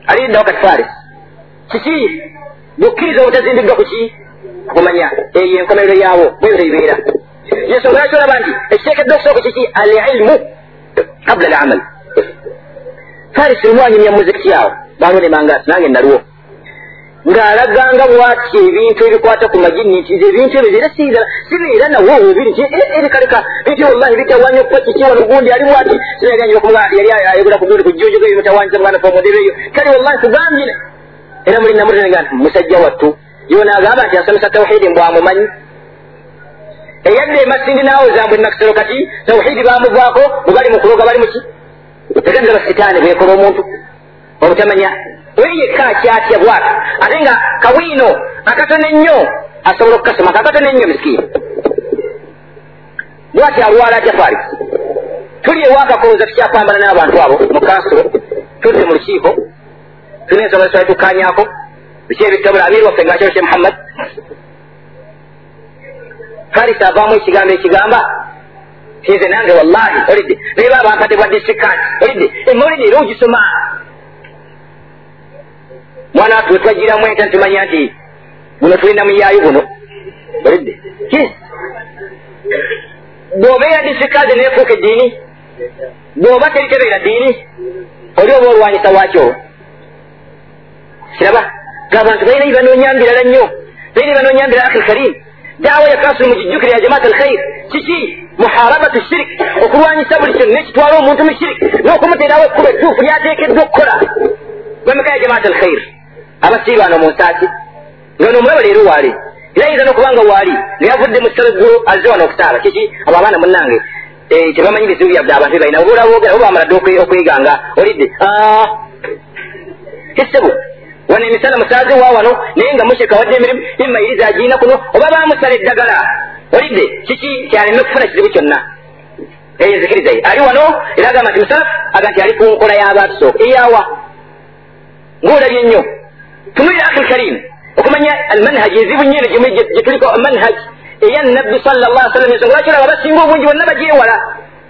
aliriddawo kati farisi kiki? Bukkiriza obutazimbiddwa kuki kumanya eyo enkomerero yaawo bwezo ibeera. Yensonga lwaki olaba nti ekiteekeddwa okusooka kiki? Al ilmu kabula al amal farisi lumwanyumya muzikiti awo? Balonde mangasi nange nalwo ng'alaganga bwati ebintu ebikwata ku majini nti ebintu ebyo era siira sibeera nawo obiri nti ebikaleka nti wallahi bitawanya okuba kiki wano gundi ali bwati yali ayogera ku gundi ku jjojogo ebyo mutawanyisa muganda fomudebe eyo kale wallahi tugambye era muli namutenega nti musajja wattu yona agamba nti asomesa tawhidi mbwamumanyi. Eyadde emasindi naawe zambwe nakisero kati tawhidi bamuvaako bwebali mukuloga bali muki teganza basitaani bekola omuntu obutamanya oyo yekka akyatya bwaka ate nga kawiino akatono ennyo asobola okukasoma kakatono ennyo miskiini bwati alwala atya faali tuli ewakakoza tukyakwambala n'abantu abo mu kansiro tuzze mu lukiiko tulina ensonga zitwali tukkanyako biki ebitabula amiiri waffe nga kyoshe muhammad. Farisi avaamu ekigambo ekigamba nze nange wallahi. Olidde naye baba mpate bwa distrikant olidde emawulire era ogisoma mwana watu wetwagiramu enta nitumanya nti buno tulina muyaayo buno olidde bw'obeera distrikazi neefuuka eddiini bw'oba teritebeera ddiini oli oba olwanyisa waakyo? Kiraba ngaabantu balina bibanoonyambirala nnyo balina bibanoonyambira akhi lkarim daawa ya kasulu mugijjukire ya jamaat alkhair kiki? Muharabatu shirik okulwanyisa buli kintu nekitwala omuntu mu shirik n'okumuteerawo ekkuba ettuufu lyateekeddwa okukola. Gwemeka ya jamaat alkhair abasiiba wano mu nsaaki nga nomulaba leero waali. Era yinza n'okubanga waali neyavudde mu ssalo eggulu azze wano okusaala. Kiki? Abo abaana munnange tebamanyi bizibu byabbe abantu bebalina obaolabogera oba bamala dde okweganga olidde kisebo wano emisana musaazi wa wano naye nga musheka wadde emirimu imayiriza agiina kuno oba bamusala eddagala olidde kiki? Kyaleme okufuna kizibu kyonna. Eyo enzikiriza ye ali wano? Era agamba nti musalafu aga nti ali ku nkola y'abaatusooka eyaawa ng'olabye nnyo tunulira akhi karimu okumanya almanhaji ezibu nyene gyetuliko manhaj eya nabbi salllah sallam ensonga lwaki olaba basinga obungi bonna bagyewala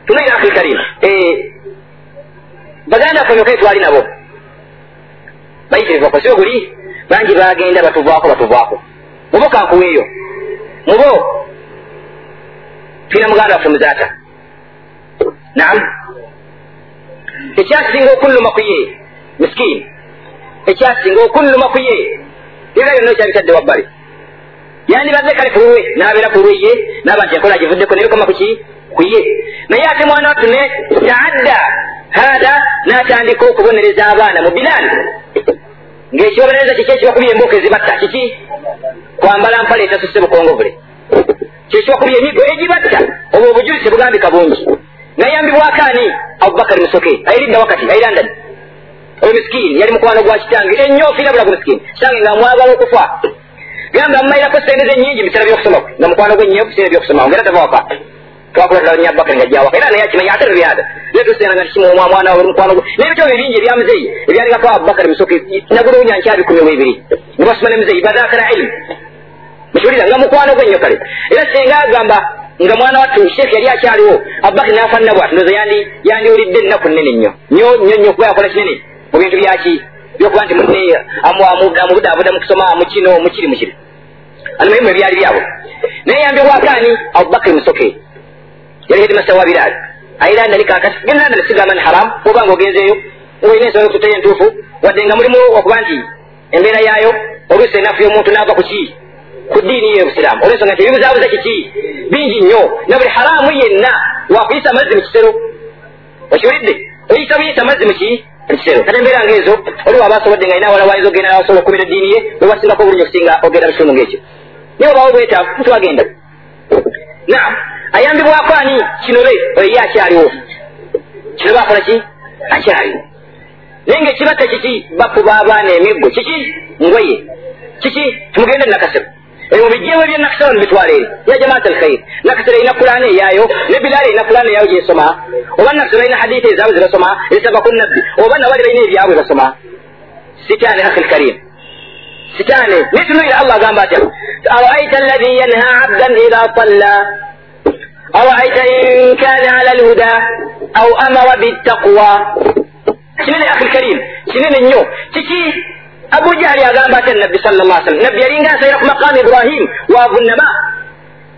tunaira akhi karim baganda konyokae twali nabo bayitirivu okosibe guli bangi bagenda batuvaako batuvaako mubo kankuweeyo mubo tulina muganda waffe muzaata naam. Ekyasinga okulluma ku ye miskini ekyasinga okulluma ku ye era byonna ekyabitadde wabbali. Yandibaze kale kululwe nabeera kulweye naba nti enkola givuddeko nebikoma kuki kuye naye ate mwana wattu ne taadda hada natandika okubonereza abaana mu bilaali ngaekibonereza kiki ekibakubya emboka ezibatta? Kiki? Kwambala mpala etasusse bukongovule kyekibakubya emigo egibatta? Oba obujulizi tebugambika bungi. Nayambibwako ani abubakari musoke. Ayiridda wakati ayirandani oyo miskini yali mukwano gwa kitange ennyo ofiirabulago miskini kitange nga mwagala okufa. Gamba mumairako sente ze nyingi biseera byokusoma kwe nga mukwano gwe nnyo biseera byokusoma ngera tava waka twakula ddala nya abubakari nga jawaka era naye akimanya ate nebyada netusena nga tikimumwa mwana we mukwano gwe. Nebitabo ebingi ebyamuzeyi ebyalikako abubakari musoke nagulunya nkyabi kumi mu ebiri nebasoma ne muzeyi badakara ilimu mukiwulira nga mukwano gwe nnyo kale. Era senga agamba nga mwana wattu sheekh yali akyaliwo abubakari nafanna bwati ndoza yandiwulidde ennaku nnene nnyo. Nnyo nnyo nnyo kuba yakola kinene mu bintu byaki byokuba nti munne amubudaabuda mukusoma mukino mukiri mukiri almuhimu ebyali byabwe naye yambibwakaani abubakari musoke. Yali hedimasa wa biraali ayirandani kakati. Genandani sigamba ni haramu oba nga ogenzeeyo. Ngaolina ensonga ekuteye entuufu. Wadde nga mulimu okuba nti embeera yaayo oluusi enafu y'omuntu naava ku ki? Ku ddiini ye obusiraamu. Olwensonga nti ebibuzaabuza kiki bingi nnyo. Na buli haraamu yenna wakuyisa amazzi mu kisero. Okiwulidde? Oyisa buyisa amazzi muki ekisero kati embeera ngaezo oliwo aba asobodde nga alina awala wayinza ogenda asobola okubira eddiini ye wewasingako obulungi okusinga ogenda mu kitundu ngaekyo naye obawo bwetaavu mutwagenda naam ayambibwako ani kinobe oyo ye akyaliwo kinobe akola ki akyaliwo naye ngaekibatta kiki bakuba abaana emiggo kiki ngoye kiki tumugende nakasero eyo mubijjewo ebyenakasero nibitwala eri ya jamaat alkhair nakasero erina kulaana eyaayo ne bilaali erina kulaana eyaayo gyesoma oba nakasero erina hadithi ezaabwe zebasoma ezisava ku nabbi oba nabali balina ebyabwe basoma sitaani akhi lkarim sitaani nitunuyira allah agamba atya araita alladhi yanha abdan idha salla araita in kana ala lhuda au amara bittaqwa kinene akhi lkarim kinene nnyo kiki abu jahali agamba ate nabbi sal llah sallam nabbi yalinga asaira ku maqamu ibrahim wavunnama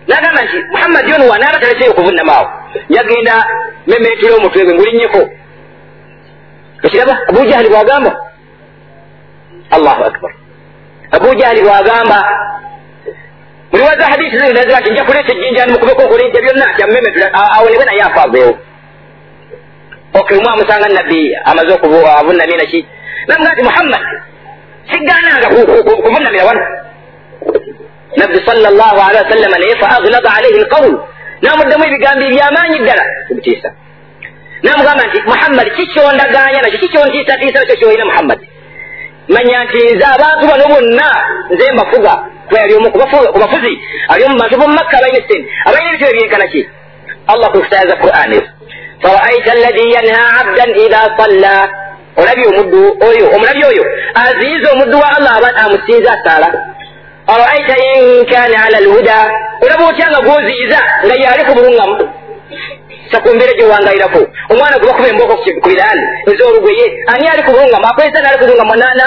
nagamba nti muhammadi ono wanaaba talaseyo okuvunnamaawo yagenda memetera omutwe gwe ngulinnyeko okiraba abu jahali bwagamba allahu akbar. Abu jahali bwagamba muliwaza hadisi zino naziba nti nja kuleeta ejjinjani mukubeko okulinja byonna nti amumemetera awonebwe naye afaaveewo okay omwa musanga nabbi amaze okuvunnamye naki namuga nti muhammad sigananga kuvunamira wano nabbi sal llah alihi wasallama naye fa aglada alaihi lqawl namuddamu ebigambo ebyamaanyi ddala kubitiisa namugamba nti muhammad kikyondaganya nakyo kikyontiisatiisa nakyo kyoyina muhammad manya nti nze abantu bano bonna nze mbafuga ali omu kubafuzi ali omu bantu bomumakka abalina esente abalina ebitabo ebyenkana ki allah kukusayaza quran ezo faraaita alladhi yanha abdan idha salla olabye omuddu oyo omulabi oyo aziyiza omuddu wa allah aba amusinza asaala. Araita in kana ala lhuda olaba otya nga gwoziyiza nga yali ku bulungamu sakumbeera gyowangayirako omwana guba kuba emboko ku biraali ez'olugweye ani ali ku bulungamu? Akwesa naali ku bulungamu nana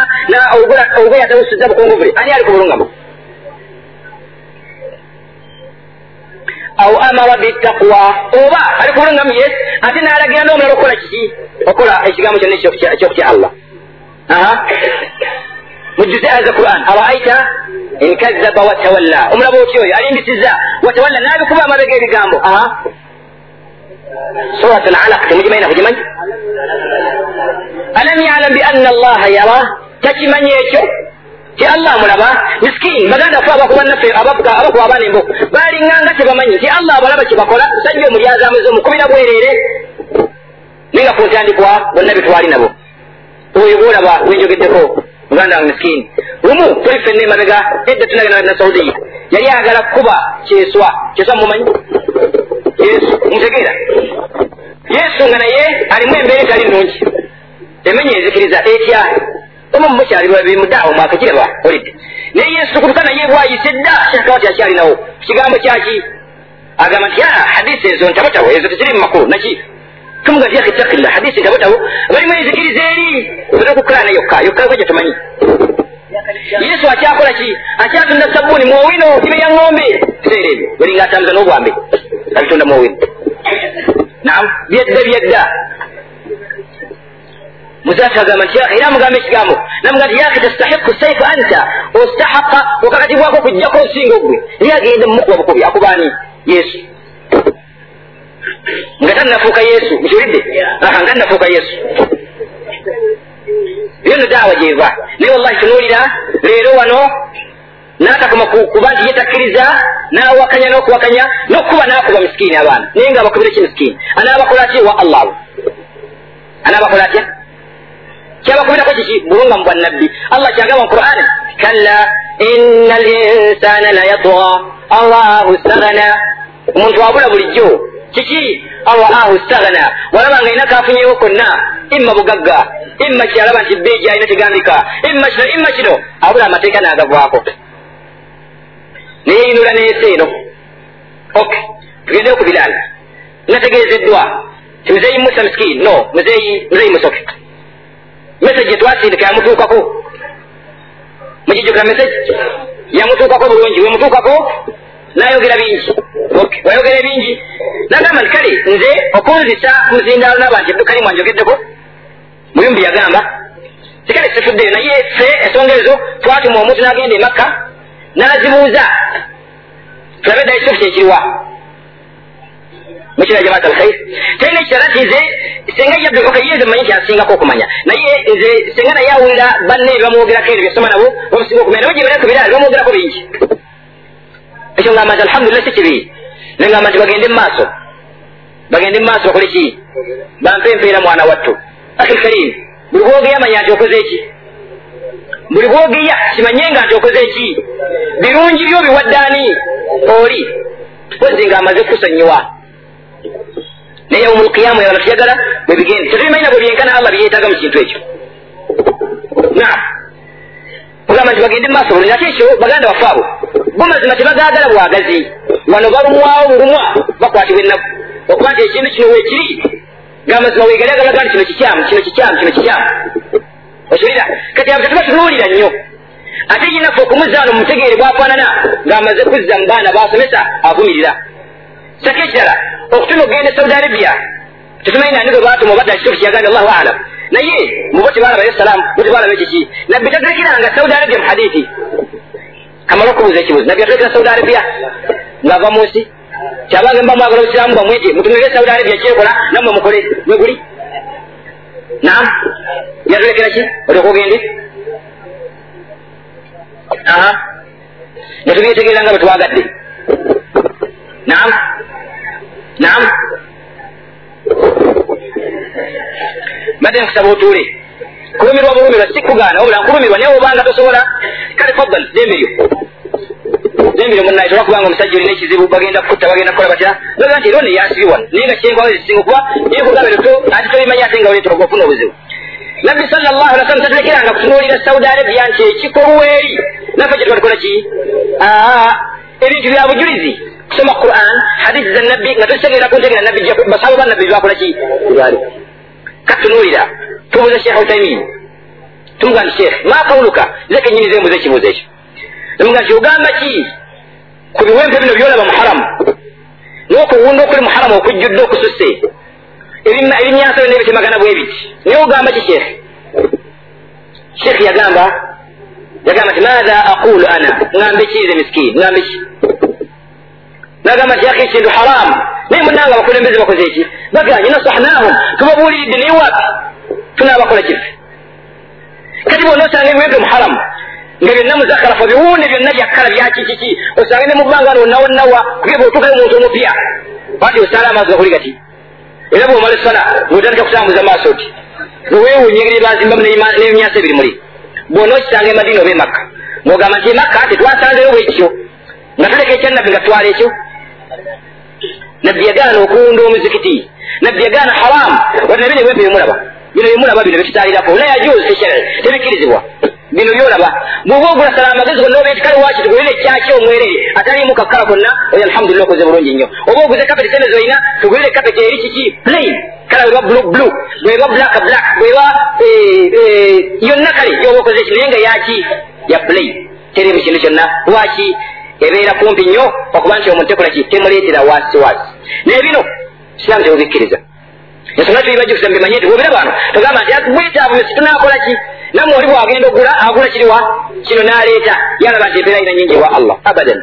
olugoye atabusiza bukongobule ani ali ku bulungamu au amara bittaqwa. Oba ali ku bulungamu yes. Ate nalagira n'omulala okukola kiki okola ekigambo kyonna ekyokutya allah. Mujjuze aza quran. Araaita inkazaba watawalla omulaba otyo oyo alimbisiza watawalla nabikuba amabega ebigambo surat alalaq temugimanyi nakugimanyi alam yalam bianna allaha yara takimanyi ekyo ti allah mulaba miskini baganda fe abakubanaffe abakuba abaana embo balinganga tebamanyi ti allah abalaba kyebakola musajja omulyazamuze omukubira bwereere naye nga ku ntandikwa bonna betwali nabo oyo bwolaba wenjogeddeko muganda wange miskini lumu tuli fenna emabega edda tunagenda na saudiya yali ayagala kukuba kyeswa kyeswa mumanyi yesu mutegeera yesu nga naye alimu embeera etali nungi emenya enzikiriza etya omu mukyali bimudaawo mwaka kiraba olidde naye yesu tukuluka naye bwayise dda shekaba ti akyalinawo kigambo kyaki agamba nti hadisi ezo ntabotawo ezo teziri mu makulu naki tumuga nti yakitakilla hadisi ntabotawo balimu enzikiriza eri oza okukulana yokka yokka kwegye tumanyi yesu akyakola ki akyatunda sabbuuni muowino ibe ya ngombe kiseera ebyo balinga atambuza n'obwambe abitunda muowino nam byedda byedda muzaati agamba nti era amugamba ekigambo namuga nti yaki tastahiku saifu anta ostahaqa okakatibwako okujjako osinga ogwe naye agende mumukuba bukubi akubaani yesu nga tannafuuka yesu mukiwulidde nga nnafuuka yesu byonno daawa gyeva naye wallahi tunuulira leero wano n'atakoma kuba nti yetakkiriza n'awakanya n'okuwakanya n'okuba n'akuba misikiini abaana naye nga abakubira ki misikiini anaabakola atya wa allahu anaabakola atya kyabakubirako kiki bulunga mu bwannabbi allah kyagamba mu qur'an. Kalla ina linsana layatwa allahu stagana omuntu wabula bulijjo kiki allahu stagana walaba nga ina kafunyewo konna imma bugagga imma kyalaba nti beeji alina tegambika imma kino imma kino abula amateeka n'agavaako neyeyinula neesi eno ok. Tugendeyo ku bilaala nategeezeddwa ti muzeeyi musa miskini no. Muzeeyi muzeeyi musoke meseji etwasindika yamutuukako mukijjukira meseji yamutuukako bulungi wemutuukako nayogera bingi wayogera bingi nagamba nti kale nze okunzisa muzindaalo naba nti eddukali mwanjogeddeko muyumbi yagamba tikale sifuddeyo naye fe ensonga ezo twatuma omuntu nagenda emakka nazibuuza tulabe ekituufu kyekiriwa mukira jamaat alkhair talina ekirala nti nze senga yabbe ye nze manyi kyansingako okumanya naye nze senga naye awulira banne ebamwogerako ebyo byasoma nabo bamusinga okumanya nabo gyebalako biraali bamwogerako bingi ekyo ngamba nti alhamdulillah si kibi nengamba nti bagende mumaaso bagende mumaaso bakole ki bampe empeera mwana wattu akhil karim. Buli bwogeya manya nti okoze eki buli bwogeya kimanye nga nti okoze eki birungi byo biwaddaani oli pozi nga amaze kukusonyiwa naye yaumulqiyamu yabala tuyagala bwebigende tetubimanyina bwe byenkana allah byeyetaaga mu kintu ekyo naam ogamba nti bagende mumaaso bulungi ate ekyo baganda baffe abo bo mazima tebagagala bwagazi wano balumwawo bulumwa bakwatibwa ennaku okuba nti ekintu kino weekiri gamazima weegali agalaga nti kino kikyamu kino kikyamu kino kikyamu okiwulira kati abo tetuba tunuulira nnyo ate yinaffe okumuzaano mumutegeere bwafaanana ng'amaze kuzza mu baana basomesa avumirira. Sako ekirala okutuma okugenda e saudi arabia tetumanyi nani gwe baatuma obadda kituufu kyeyagambye allahu alam. Naye mubo tebalabayo salaamu bo tebalabayo kiki nabbi tatulekeranga saudi arabia mu hadithi. Kamala okubuuza ekibuzo nabbi yatulekera saudi arabia ng'ava mu nsi kyabange mba mwagala obusiraamu bamwete mutumire saudi arabia kyekola nammwe mukole mweguli naam. Yatulekera ki olyoka ogende aha. Netubyetegerera nga bwe twagadde naam naam badde nkusaba otuule kulumirwa bulumirwa si kugaana wabula nkulumirwa naye obanga tosobola kale faddal demberyo demberyo munaye tolwakubanga omusajja olina ekizibu bagenda kutta bagenda kukola batya baga nti era ono yasibibwa naye nga kyenkwawo ezisinga okuba naye kugambe leto ati tobimanyi ate nga oleetera ofuna obuzibu nabbi sallallahu alih wasallam tatulekeranga kutunuulira saudi arabia nti ekikolwa eri naffe kye twatukola ki ebintu bya bujulizi kusoma quran hadisi za nabbi nga tositegeera kuntegera nabbi basaba ba nabbi bakola ki katunuulira tubuuza sheekh utaimin tumuga nti sheekh ma kauluka zeke nyini zembuza ekibuuzo ekyo tumuga nti ogamba ki ku biwempe bino byolaba muharamu n'okuwunda okuli muharamu okujjudde okususse ebimyansa byonna ebitemagana bwe biti naye ogamba ki sheekh sheekh yagamba yagamba nti maatha aqulu ana? Ngambe ki nze miskini ngambe ki nagamba nti yaki ekintu haramu naye munanga abakulembeze bakoze eki baganye nasahnahum tubabuuliridde naye wapi? Tunaabakola kife kati bona osanga ebiwempe muharamu nga byonna muzakarafa biwunde byonna byakkala byakikiki osange ne mubanga nonawonawa kubye bwotukayo omuntu omupya ati osaala amaazi gakuli gati era bwomala esala ngotandika kutambuza maaso ti weweewunya engeri bazimbamu n'ebimyansa ebiri muli? Bwona okisanga emadina oba emakka ng'ogamba nti emakka tetwasanzeyo bwekityo nga tuleka ekyannabbi nga tutwala ekyo nabbi yagaana okuwunda omuzikiti nabbi yagaana haramu wadde nabyo nebwempe bimulaba bino bimulaba bino bekitaalirako la yajuuzu tekyere tebikkirizibwa bino byolaba bwoba ogula sala amagezi gonna oba ekikale waki tugulire ekyaki omwerere atalimu kakkala konna oyo alhamdulillah okoze bulungi nnyo oba oguze kapeti sente zoyina tugulire kapeti eri kiki plain. Kala weba blu blu bweba black black. Bweba eh, yonna kale yoba okoze ki naye nga yaki ya plain. Terimu kintu kyonna lwaki ebeera kumpi nnyo okuba nti omuntu tekolaki temuleetera wasi wasi naye bino siramu tebubikkiriza ensonga tulibajukusa mbimanye nti bwobira bano togamba nti bwetaavu si tunakola ki? Namwe oli bwagenda ogula agula kiriwa kino n'aleeta. Yalaba nti embeera ina nyingi wa allah. Abadan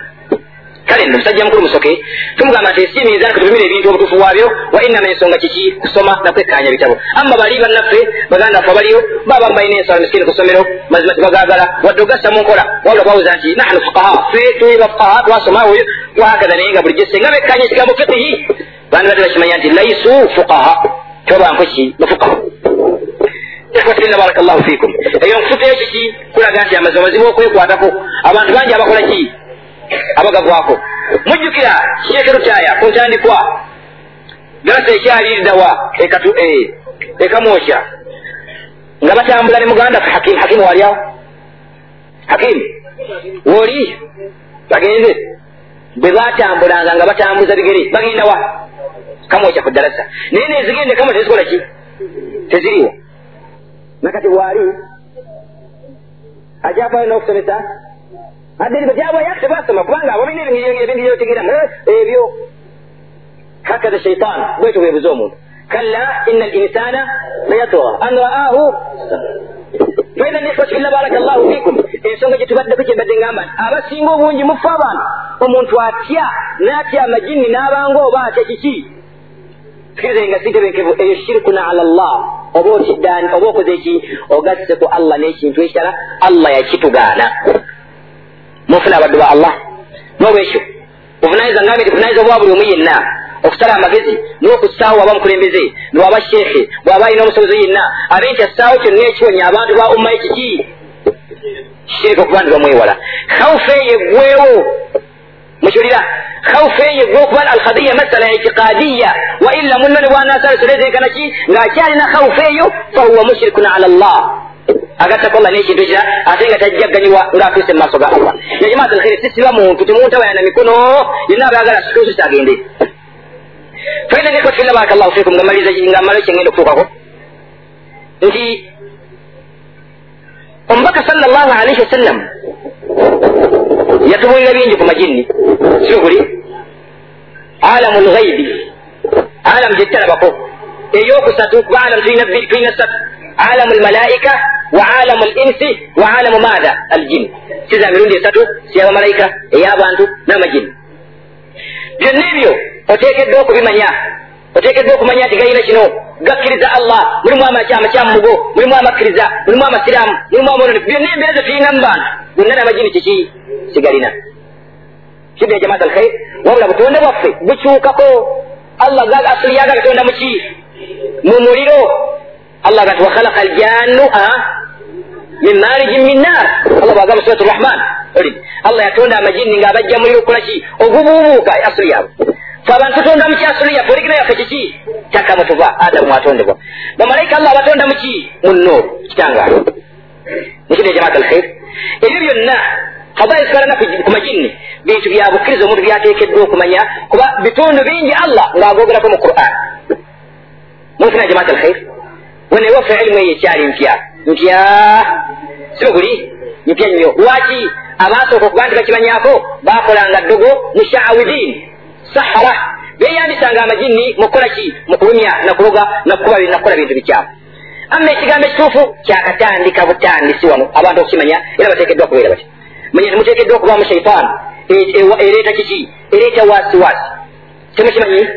kale nno musajja mukulu musoke. Tumugamba nti esiimiiza nti tulumira ebintu obutuufu waabyo wa innama ensonga kiki kusoma nakwekkaanya bitabo amma bali bannaffe baganda ffe abaliyo baba balina ensala misikini ku ssomero mazima tibagaagala wadde ogassa mu nkola wabula bawuza nti nahnu fukaha ffe tuli bafukaha twasomawoyo wahakaza naye nga bulijjo senga bekkanya ekigambo fikihi bandi badde bakimanya nti laisu fukaha tobankweki bafukaha ikhwatirina baraka llahu fikum. Eyo nkufuteyo kiki kulaga nti amazima mazibu okwekwatako abantu bangi abakola ki abagagwako mujjukira shekerutaya ku ntandikwa garasa ekyaliriddawa ekamwokya nga batambula ne muganda fe hakimu hakimu waliawo hakimu woli bagenze bwe batambulanga nga batambuza bigere bagenda wa kamwokya ku darasa naye nezigende kamwe tezikola ki teziriwo nakati waali ajafayo n'okusomesa adiriba gyabwayako tebasoma kubanga abo balina ebintu byotegeramu ebyo hakaza shaitan bwetyo bwebuza omuntu kalla ina linsana layatwa an raahu faidha nikhwati fillah baraka llahu fikum ensonga gyetubaddeko kyembadde ngamba abasinga obungi mufe abantu omuntu atya n'atya amajini n'abanga oba atya kiki sikirize nga sitebenkevu eyo shirikuna ala llah oba okiddani oba okoze eki ogasse ku allah. N'ekintu ekirala allah yakitugaana mufuna abaddu ba allah. Nolwekyo buvunanyiriza ngambe nti vunanyiriza bwa buli omu yenna okusala amagezi n'okussaawo waba mukulembeze niwaba sheekhe bw'aba alina omusobozi yenna abe nti assaawo kyonna ekiwonya abantu ba umma ekiki shirika okuba nti bamwewala. Khawufu eyo eggwewo mukiwulira khawufu eyo eggwe okuba alkhadiya masala itiqadiya wa illa munno ne bwanasala solezeekana ki? Ng'akyalina khawufu eyo fahuwa mushrikun ala llah agattako allah n'ekintu ekira ate nga tajjaganyibwa ng'atuuse mu maaso ga allah. Yajamaat alkhairi sisiba muntu temuntabayana mikono yenna abayagala asituusi kyagende faina ngeko filla baraka llahu fikum nga maliriza nga mmala kyengenda okutuukako nti omubaka salla llahu alaihi wasallam yatubulira bingi ku majinni. Sikuli alamu lghaibi alamu gyetalabako eyokusatu kuba alamu tulina satu alamu lmalaika wa alamu linsi wa alamu maatha aljin siza mirundi esatu siyabamalayika ey'abantu n'amajini byonna ebyo oteekeddwa okubimanya oteekeddwa okumanya nti gayina kino gakkiriza allah mulimu amakyama kyamugo mulimu amakkiriza mulimu amasiraamu mulimu amononi byonna embeera zetulina mu bantu gonna n'amajini kiki kigalina kidde jamaat alkhair. Wabula butonde bwaffe bukyukako allah asuli yaga katonda muki mu muliro allah gati wakhalaka aljannu min marijin min nar. Allah bwagamba surat rahman oli allah yatonda amajini ngaabajja muliro okukolaki ogubuubuuka asuli yaabwe fe abantu tutonda muki asuli yaffe oligina yaffe kiki kyakamu tuva adamu mwatondebwa bamalayika allah abatonda muki mu nuuru kitangaalo nikide jamaat alkhair. Ebyo byonna fadaili zikalana ku majini bintu bya bukkiriza omuntu byateekeddwa okumanya kuba bitundu bingi allah. Ng'agogerako mu quran. Mufuna jamaat alkhair. Wene waffe ilimu eyo ekyali mpya mpya sibuguli mpya nnyo lwaki abaasooka okuba nti bakimanyako bakolanga ddogo mushaawidin. Sahara. Beyambisanga amajini mukukola ki mukulumya nakuloga nakukola bintu bikyamu amma ekigambo ekituufu kyakatandika butandisi wano. Abantu okukimanya era bateekeddwa kubeera bati manye temuteekeddwa okubaamu shaitan ereeta kiki ereeta wasiwasi temukimanyi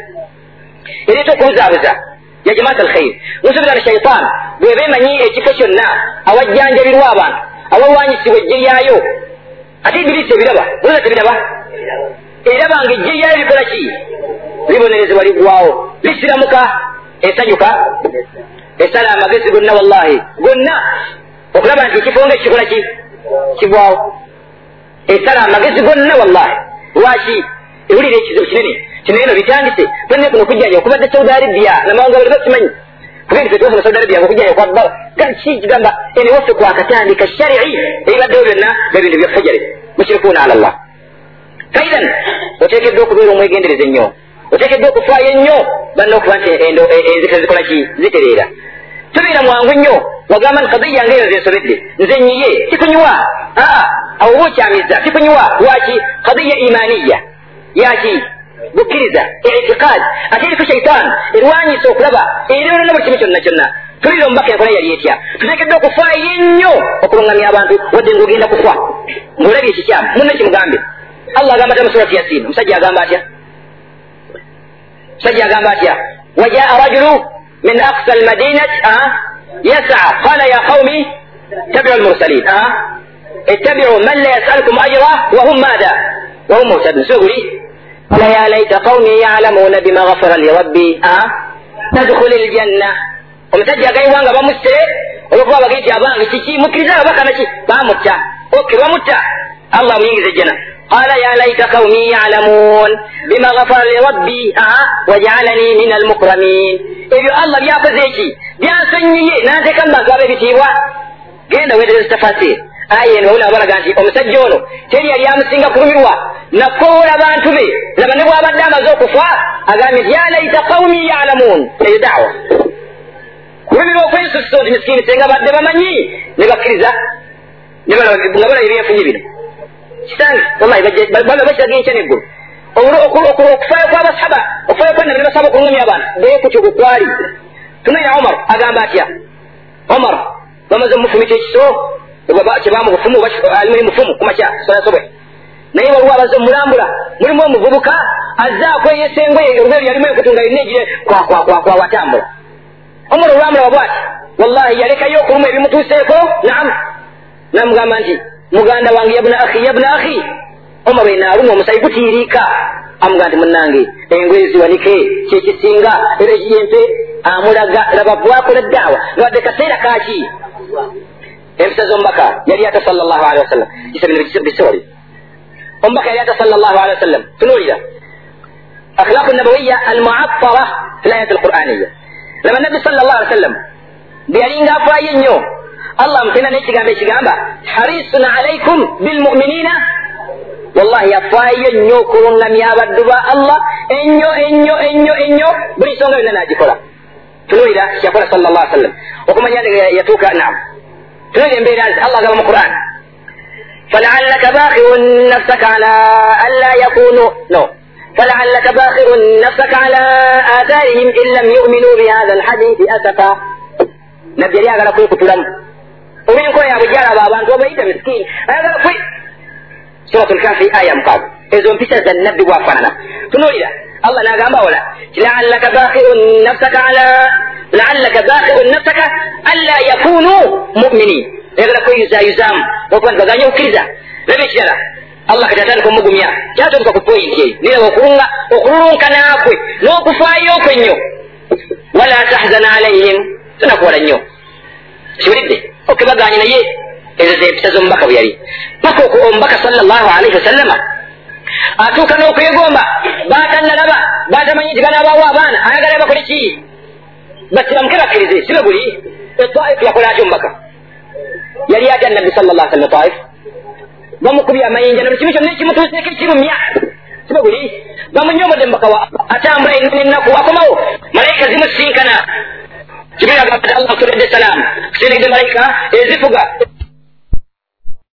ereeta okubuzaabuza ya jamaat alkhair musuubira na shaitan bweba emanyi ekifo kyonna awajjanjabirwa abantu awawanyisibwa ejje lyayo ate ibirisi ebiraba oza tebiraba eraba nga ejje lyayo likola ki libonerezebwa ligwawo lisiramuka esanyuka esala amagezi gonna wallahi gonna okulaba nti ekifo nga ekikola ki kigwawo esala amagezi gonna wallahi lwaki ewulira ekizibu kinene kino eno bitandise tolina kuno okujjanja okubadde saudi arabia namawanga bali bakimanyi kubindi ffe tufuna saudi arabia ngaokujayo kwabba kikigamba eniwaffe kwakatandika sharii ebibaddewo byonna bebintu byafujare mushirikuuna ala llah faidan oteekeddwa okubeera omwegendereza ennyo oteekeddwa okufaayo ennyo banna okuba nti enzikira zikola ki zitereera tubeera mwangu nnyo wagamba nti kadiya nga eyo zensobedde nze nyiye kikunywa aa awo oba okyamiza kikunywa lwaki kadiya imaniya yaki bukkiriza itiqad ate eriku shaitan erwanyisa okulaba erirona buli kimu kyonna kyonna tulira omubaka enkola yali etya tuteekeddwa okufaayo ennyo okulungamya abantu wadde ngaogenda kufa ngaolabye ekikyamu munne kimugambe allah agamba ta musurati yasin. Omusajja agamba atya omusajja agamba atya wajaa rajulu min aksa almadinati yasaa qala ya qaumi tabiu lmursalin ittabiu man la yasalukum ajra wahum mada. Wahum muhtadun. Soguli قال يا ليت قومي يعلمون بما غفر لي ربي. tadkhuli ljanna omusajja agaiwa nga bamusse olwokuba bagenti abange kiki mukkiriza ababaka naki bamutta oke bamutta allah muyingiza ejjana qala ya laita qaumi yalamun bima ghafara li rabbi aa wajaalani min almukramin ebyo allah byakoze eki byansonyiye nanteekamu bantu aba ebitiibwa genda weereza tafasiri aya eno bawulira balaga nti omusajja ono teri yali amusinga kulumirwa nakoola bantu be laba ne bwabadde amaze okufa agambye nti ya laita qaumi yalamun eyo dawa kulumirwa okwensusa nti misikini senga badde bamanyi ne bakkiriza nga balaba ebyefunye bino. Kitange wallahi baba bakiraga enkya neggulu okufaayo kwabasaba okufaayo kwanabi ne basaba okulungamya abaana bee kutyo kukwali tunaira omar agamba atya omar bamaze mufumita ekiso kyebamubufumu alimuli mufumu kumakya soyasobwe naye waliwo abaze mulambula mulimu omuvubuka azaako eyesengoye olwero yalimu enkutunga yonna egire kwawatambula omar olwamulaba bwati wallahi yalekayo okuluma ebimutuuseeko naamu namugamba nti muganda wange yabuna akhi yabuna akhi. Omar enaaluma omusayi gutiiriika amugaa nti munange engoye ziwanike kyekisinga era yempe amulaga laba bwakola ddaawa ngawadde kaseera kaki empisa z'omubaka yali ata sal llah alihi wasallam. Kisa bino bisoli omubaka yali ata sal llah alihi wasallam. Tunuulira akhlaqu nabawiya almuattara fi layat alquraniya laba nabbi sal llah ali wasallam bwe yalinga afaayo ennyo allah amutenda n'ekigambo ekigamba harisun alaikum bilmuminina wallahi yafaayo ennyo okulungamya abaddu ba allah ennyo ennyo ennyo ennyo buli nsonga yonna n'agikola tunuulira kyakola sal llah sallam okumanya yatuuka naam tunonya embeera nti allah agaba mu quran falaalaka bakiun nafsaka ala anla yakunu no. فلعلك باخع نفسك على آثارهم إن لم يؤمنوا بهذا الحديث أسفا nabbi yali agala kwekutulamu olwenkola yaabwe gyalaba abantu obayita miskini ayagala kwe surat lkafi aya mukaaga ezo mpisa za nabbi bwafaanana tunuulira allah n'agamba wala laallaka bakirun nafsaka ala laallaka bakirun nafsaka anla yakunu muminin ayagala kweyuzayuzaamu okuba nti baganye okukkiriza laba ekirala allah kati atandika omugumya kyatuuka ku poyinti eyo niraba okulunga okululunka naakwe n'okufaayo okwenyo wala tahzana alaihim tonakuwala nnyo kiwulidde okebaganye naye ezo zempisa z'omubaka bwe yali paka omubaka salllahu alaihi wasallama atuuka n'okwegomba batanalaba batamanyi nti banabaawo abaana ayagala bakole ki basibamuke bakkirize sibe buli etaifu yakola atyo omubaka yali atya nabbi sallallah sallam etaifu bamukubye amayinja na buli kimu kyonna ekimutuuseeko ekirumya sibe buli bamunyomodde mubaka wa atambula ennaku akomawo malayika zimusinkana jibril agamba allah kutuledde salaamu kusindigide malayika ezifuga